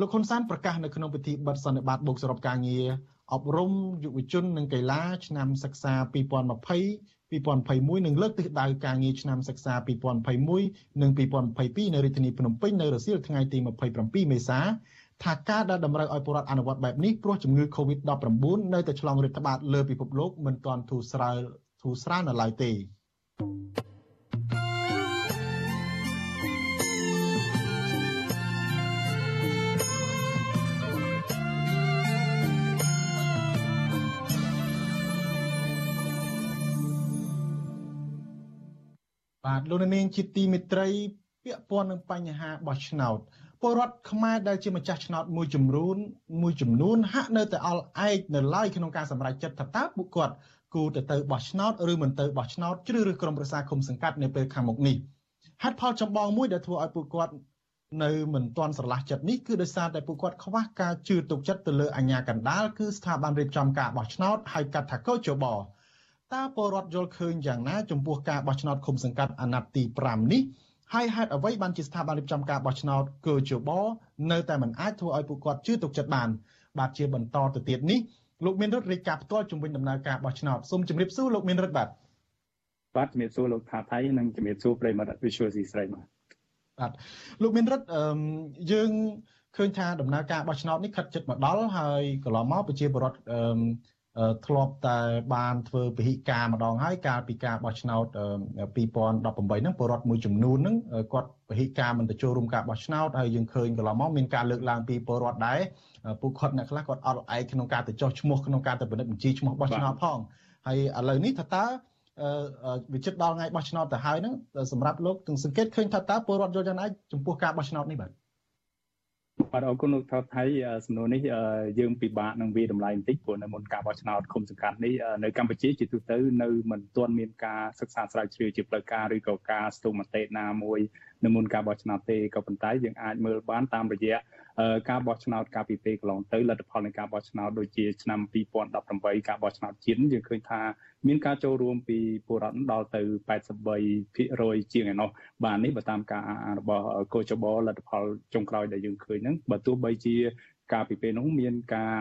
លោកហ៊ុនសែនប្រកាសនៅក្នុងពិធីបិទសន្និបាតបូកសរុបការងារអប់រំយុវជននិងកីឡាឆ្នាំសិក្សា2020 2021នឹងលើកទិសដៅការងារឆ្នាំសិក្សា2021និង2022នៅរាជធានីភ្នំពេញនៅរសៀលថ្ងៃទី27មេសា ថាការដែលតម្រូវឲ្យពលរដ្ឋអនុវត្តបែបនេះព្រោះជំងឺ Covid-19 នៅតែឆ្លងរាតត្បាតលើពិភពលោកមិនទាន់ធូរស្រាលធូរស្រាលនៅឡើយទេបាទលោកនាងជាទីមេត្រីពាក់ព័ន្ធនឹងបញ្ហាបោះឆ្នោត ពលរដ្ឋខ្មែរដែលជាម្ចាស់ឆ្នោតមួយចំនួនមួយចំនួនហាក់នៅតែអល់ឯកនៅឡើយក្នុងការសម្រេចចិត្តថាតើពួកគាត់គូទៅទៅបោះឆ្នោតឬមិនទៅបោះឆ្នោតជ្រើសរើសក្រុមប្រឹក្សាគុំសង្កាត់នៅពេលខាងមុខនេះហេតុផលចម្បងមួយដែលធ្វើឲ្យពួកគាត់នៅមិនទាន់ស្រឡះចិត្តនេះគឺដោយសារតែពួកគាត់ខ្វះការជឿទុកចិត្តទៅលើអាជ្ញាកណ្ដាលគឺស្ថាប័នរៀបចំការបោះឆ្នោតហៅកាត់ថាកោជបតើពលរដ្ឋយល់ឃើញយ៉ាងណាចំពោះការបោះឆ្នោតឃុំសង្កាត់អាណត្តិទី5នេះ ហើយហេតុអ្វីបានជាស្ថាប័នរៀបចំការបោះឆ្នោតកជបនៅតែមិនអាចធ្វើឲ្យពួកគាត់ជឿទុកចិត្តបានបាទជាបន្តទៅទៀតនេះលោកមានរដ្ឋរាជការផ្ទាល់ជំវិញដំណើរការបោះឆ្នោតសូមជម្រាបសួរលោកមានរដ្ឋបាទបាទជំរាបសួរលោកថាថៃនិងជំរាបសួរប្រិមត្ត Visual C ស្រីបាទបាទលោកមានរដ្ឋយើងឃើញថាដំណើរការបោះឆ្នោតនេះខិតជិតមកដល់ហើយកន្លងមកប្រជាពលរដ្ឋ ធ្លាប់តែបានធ្វើពហិការម្ដងហើយកាលពីការបោះឆ្នោត2018ហ្នឹងពលរដ្ឋមួយចំនួនហ្នឹងគាត់ពហិការមិនទៅចូលរួមការបោះឆ្នោតហើយយើងឃើញកន្លងមកមានការលើកឡើងពីពលរដ្ឋដែរពួកគាត់អ្នកខ្លះគាត់អត់ឯកក្នុងការទៅចោះឈ្មោះក្នុងការទៅពិនិត្យបញ្ជីឈ្មោះបោះឆ្នោតផងហើយឥឡូវនេះថាតើវិចិត្រដល់ថ្ងៃបោះឆ្នោតទៅហើយហ្នឹងសម្រាប់លោកទាំងសង្កេតឃើញថាតើពលរដ្ឋយល់យ៉ាងណាចំពោះការបោះឆ្នោតនេះបាទ បាទអរគុណលោកថតថៃសំណួរនេះយើងពិបាកនឹងវាតម្លៃបន្តិចព្រោះនៅមុនការបោះឆ្នោតគុំសង្កាត់នេះនៅកម្ពុជាជាទូទៅនៅមិនទាន់មានការសិក្សាស្រាវជ្រាវជាផ្លូវការឬក៏ការស្ទុះមតិណាមួយនៅមុនការបោះឆ្នោតទេក៏ប៉ុន្តែយើងអាចមើលបានតាមរយៈការបោះឆ្នោតកាលពីពេលកន្លងទៅលទ្ធផលនៃការបោះឆ្នោតដូចជាឆ្នាំ2018ការបោះឆ្នោតជាតិយើងឃើញថាមានការចូលរួមពីពលរដ្ឋដល់ទៅ83%ជាងឯណោះបាទនេះបើតាមការរបស់កោចបលទ្ធផលចុងក្រោយដែលយើងឃើញហ្នឹងបើទោះបីជា កាលពីពេលនោះមានការ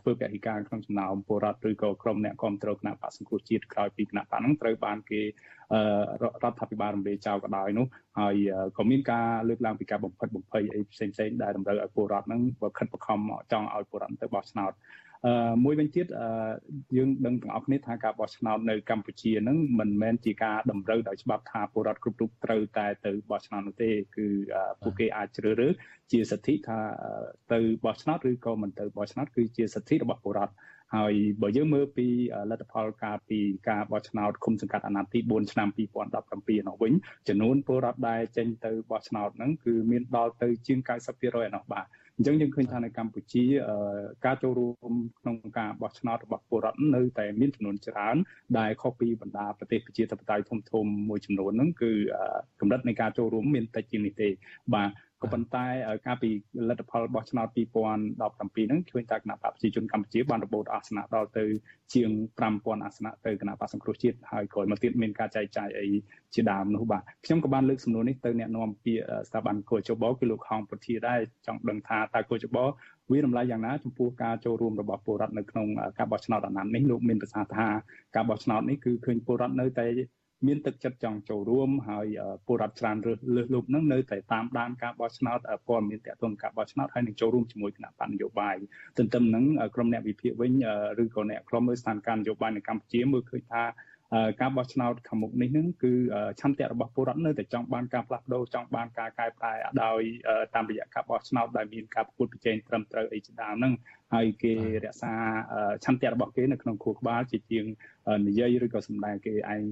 ធ្វើពហិការក្នុងចំណោមពលរដ្ឋឬក៏ក្រុមអ្នកគ្រប់គ្រងគណៈបកសង្គ្រោះជាតិក្រោយពីគណៈបកហ្នឹងត្រូវបានគេរដ្ឋាភិបាលរំលាយចោលក៏ដោយនោះហើយក៏មានការលើកឡើងពីការបំផិតបំភ័យអីផ្សេងផ្សេងដែលតម្រូវឲ្យពលរដ្ឋហ្នឹងបើខិតបង្ខំចង់ឲ្យពលរដ្ឋទៅបោះឆ្នោតអឺ មួយវិញទៀតអឺយើងដឹងទាំងអស់គ្នាថាការបោះឆ្នោតនៅកម្ពុជានឹងមិនមែនជាការតម្រូវដោយច្បាប់ថាពលរដ្ឋគ្រប់រូបត្រូវតែទៅបោះឆ្នោតនោះទេគឺពួកគេអាចជ្រើសរើសជាសិទ្ធិថាទៅបោះឆ្នោតឬក៏មិនទៅបោះឆ្នោតគឺជាសិទ្ធិរបស់ពលរដ្ឋហើយបើយើងមើលពីលទ្ធផលការពីការបោះឆ្នោតគុំសង្កាត់អាណត្តិទី4ឆ្នាំ2017នោះវិញចំនួនពលរដ្ឋដែលចេញទៅបោះឆ្នោតហ្នឹងគឺមានដល់ទៅជាង90%ឯនោះបាទ អញ្ចឹងយើងឃើញថានៅកម្ពុជាការចូលរួមក្នុងការបោះឆ្នោតរបស់ពលរដ្ឋនៅតែមានចំនួនច្រើនដែលខុសពីបណ្ដាប្រទេសប្រជាធិបតេយ្យធំធំមួយចំនួនហ្នឹងគឺកម្រិតនៃការចូលរួមមានតិចជាងនេះទេបាទ ក៏ប៉ុន្តែកាលពីលទ្ធផលរបស់ឆ្នោត2017ហ្នឹងឃើញថាគណៈបកប្រជាជនកម្ពុជាបានរបូតអាសនៈដល់ទៅជាង5000អាសនៈទៅគណៈបកសង្គ្រោះជាតិហើយក្រោយមកទៀតមានការចែកចាយអីជាដើមនោះបាទខ្ញុំក៏បានលើកសំណួរនេះទៅអ្នកនាំពាក្យស្ថាប័នកោជបគឺលោកហងពុធាដែរចង់ដឹងថាតើកោជបវារំលាយយ៉ាងណាចំពោះការចូលរួមរបស់ពលរដ្ឋនៅក្នុងការបោះឆ្នោតអាណត្តិនេះលោកមានប្រសាសន៍ថាការបោះឆ្នោតនេះគឺឃើញពលរដ្ឋនៅតែ មានទឹកចិត្តចង់ចូលរួមហើយពលរដ្ឋច្រើនរើសលើសលប់នឹងនៅតែតាមដានការបោះឆ្នោតព័ត៌មានតាក់ទងការបោះឆ្នោតហើយនឹងចូលរួមជាមួយគណៈបកនយោបាយទន្ទឹមនឹងក្រុមអ្នកវិភាគវិញឬក៏អ្នកក្រុមមើលស្ថានភាពនយោបាយនៅកម្ពុជាមើលឃើញថាការបោះឆ្នោតខាងមុខនេះនឹងគឺឆន្ទៈរបស់ពលរដ្ឋនៅតែចង់បានការផ្លាស់ប្ដូរចង់បានការកែប្រែដោយតាមរយៈការបោះឆ្នោតដែលមានការប្រកួតប្រជែងត្រឹមត្រូវអីជាដើមហ្នឹងហើយគេរក្សាឆន្ទៈរបស់គេនៅក្នុងខួរក្បាលជាជាងនិយាយឬក៏សម្ដែងគេឯង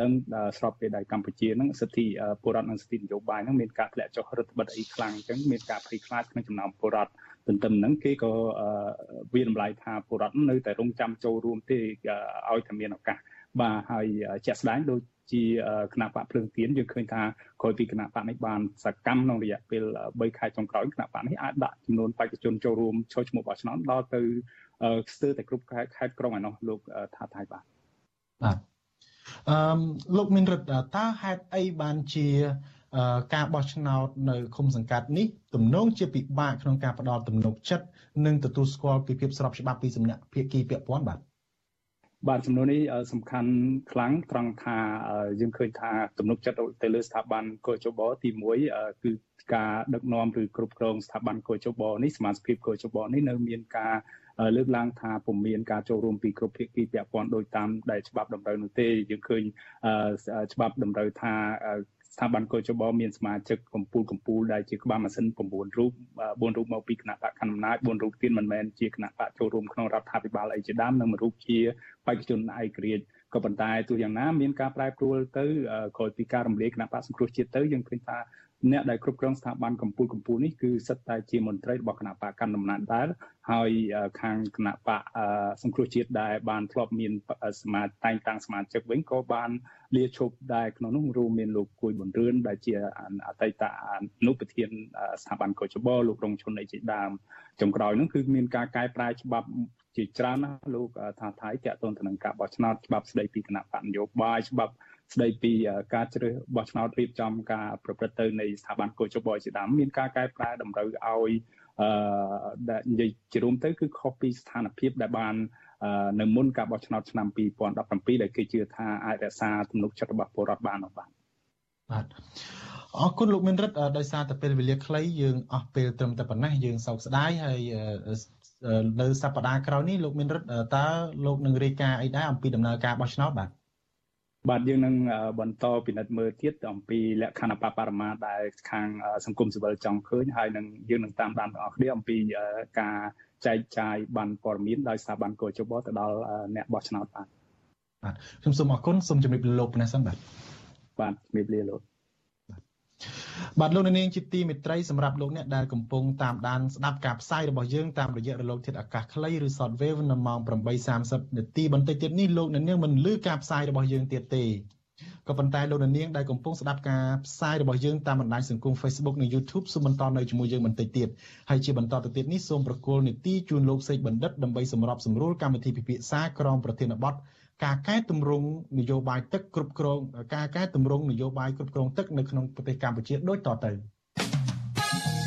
ដឹងស្របពេលដែលកម្ពុជាហ្នឹងសិទ្ធិពលរដ្ឋនិងសិទ្ធិនយោបាយហ្នឹងមានការធ្លាក់ចុះរដ្ឋបិទអីខ្លាំងអញ្ចឹងមានការភ័យខ្លាចក្នុងចំណោមពលរដ្ឋទន្ទឹមហ្នឹងគេក៏វាតម្លៃថាពលរដ្ឋនៅតែរងចាំចូលរួមទេឲ្យតែមានឱកាសបាទហើយជាក់ស្ដែងដូចជាគណៈបកភ្លើងទៀនយើងឃើញថាក្រោយពីគណៈបកនេះបានសកម្មក្នុងរយៈពេល3ខែចុងក្រោយគណៈបកនេះអាចដាក់ចំនួនបេក្ខជនចូលរួមចូលឈ្មោះបោះឆ្នោតដល់ទៅស្ទើរតែគ្រប់ខេត្តក្រុងឯនោះលោកថាថៃបាទបាទ អឺលោកមានរិទ្ធតើហេតុអីបានជាការបោះឆ្នោតនៅឃុំសង្កាត់នេះទំនងជាពិបាកក្នុងការផ្ដល់ទំនុកចិត្តនិងទទួលស្គាល់ពីភាពស្របច្បាប់ពីសំណាក់ភាគីពាក់ព័ន្ធបាទបាទចំនួននេះសំខាន់ខ្លាំងត្រង់ថាយើងឃើញថាទំនុកចិត្តទៅលើស្ថាប័នកោជបទី1គឺការដឹកនាំឬគ្រប់គ្រងស្ថាប័នកោជបនេះសមាជិកកោជបនេះនៅមានការ លើកឡើងថាពុំមានការចូលរួមពីគ្រប់ភាគីពាក់ព័ន្ធដោយតាមដែលច្បាប់តម្រូវនោះទេយើងឃើញច្បាប់តម្រូវថាស្ថាប័នកោជបមានសមាជិកកម្ពុជាកម្ពុជាដែលជាក្បាលម៉ាស៊ីន9រូប4រូបមកពីគណៈបកកណ្ដាលអំណាច4រូបទៀតមិនមែនជាគណៈបកចូលរួមក្នុងរដ្ឋាភិបាលអីជាដើមនិងមួយរូបជាបេក្ខជនឯករាជ្យក៏ប៉ុន្តែទោះយ៉ាងណាមានការប្រែប្រួលទៅក្រោយពីការរំលាយគណៈបកសង្គ្រោះជាតិទៅយើងឃើញថា អ្នកដែលគ្រប់គ្រងស្ថាប័នកម្ពុជាកម្ពុជានេះគឺសិតតែជាមន្ត្រីរបស់គណៈបកកណ្ដាលអំណាចដែរហើយខាងគណៈបកសង្គ្រោះជាតិដែលបានធ្លាប់មានសមាជតែងតាំងសមាជិកវិញក៏បានលាឈប់ដែរក្នុងនោះរួមមានលោកគួយប៊ុនរឿនដែលជាអតីតអនុប្រធានស្ថាប័នកោជបលោករងឈុនអីជាដើមចុងក្រោយនោះគឺមានការកែប្រែច្បាប់ជាច្រើនណាលោកថាថៃតាក់ទងទៅនឹងការបោះឆ្នោតច្បាប់ស្ដីពីគណៈបកនយោបាយច្បាប់ ស្ដីពីការជ្រើសបោះឆ្នោតរៀបចំការប្រព្រឹត្តទៅនៃស្ថាប័នកោជបជាដើមមានការកែប្រែតម្រូវឲ្យអឺដែលនិយាយជារួមទៅគឺខុសពីស្ថានភាពដែលបាននៅមុនការបោះឆ្នោតឆ្នាំ2017ដែលគេជឿថាអាចរក្សាទំនុកចិត្តរបស់ពលរដ្ឋបាននោះបាទបាទអរគុណលោកមានរិទ្ធដោយសារតែពេលវេលាខ្លីយើងអស់ពេលត្រឹមតែប៉ុណ្ណេះយើងសោកស្ដាយហើយនៅសប្តាហ៍ក្រោយនេះលោកមានរិទ្ធតើលោកនឹងរាយការណ៍អីដែរអំពីដំណើរការបោះឆ្នោតបាទ បាទយើងនឹងបន្តពិនិត្យមើលទៀតអំពីលក្ខខណ្ឌបបរមាដែលខាងសង្គមស៊ីវិលចង់ឃើញហើយនឹងយើងនឹងតាមដានបងប្អូនគ្នាអំពីការចែកចាយបានព័ត៌មានដោយស្ថាប័នកោជបទៅដល់អ្នកបោះឆ្នោតបាទបាទខ្ញុំសូមអរគុណសូមជម្រាបលាលោកប៉ុណ្ណេះសិនបាទបាទជំរាបលាលោក បាទលោកនាងជាទីមេត្រីសម្រាប់លោកអ្នកដែលកំពុងតាមដានស្ដាប់ការផ្សាយរបស់យើងតាមរយៈរលកធាតុអាកាសខ្លីឬ Shortwave នៅម៉ោង8:30នាទីបន្តិចទៀតនេះលោកនាងមិនលឺការផ្សាយរបស់យើងទៀតទេក៏ប៉ុន្តែលោកនាងដែលកំពុងស្ដាប់ការផ្សាយរបស់យើងតាមបណ្ដាញសង្គម Facebook និង YouTube សូមបន្តនៅជាមួយយើងបន្តិចទៀតហើយជាបន្តទៅទៀតនេះសូមប្រកល់នីតិជូនលោកសេកបណ្ឌិតដើម្បីសម្របសម្រួលកម្មវិធីពិភាក្សាក្រមប្រធានបទ ការកែតម្រង់នយោបាយទឹកគ្រប់គ្រងការកែតម្រង់នយោបាយគ្រប់គ្រងទឹកនៅក្នុងប្រទេសកម្ពុជាដូចតទៅ។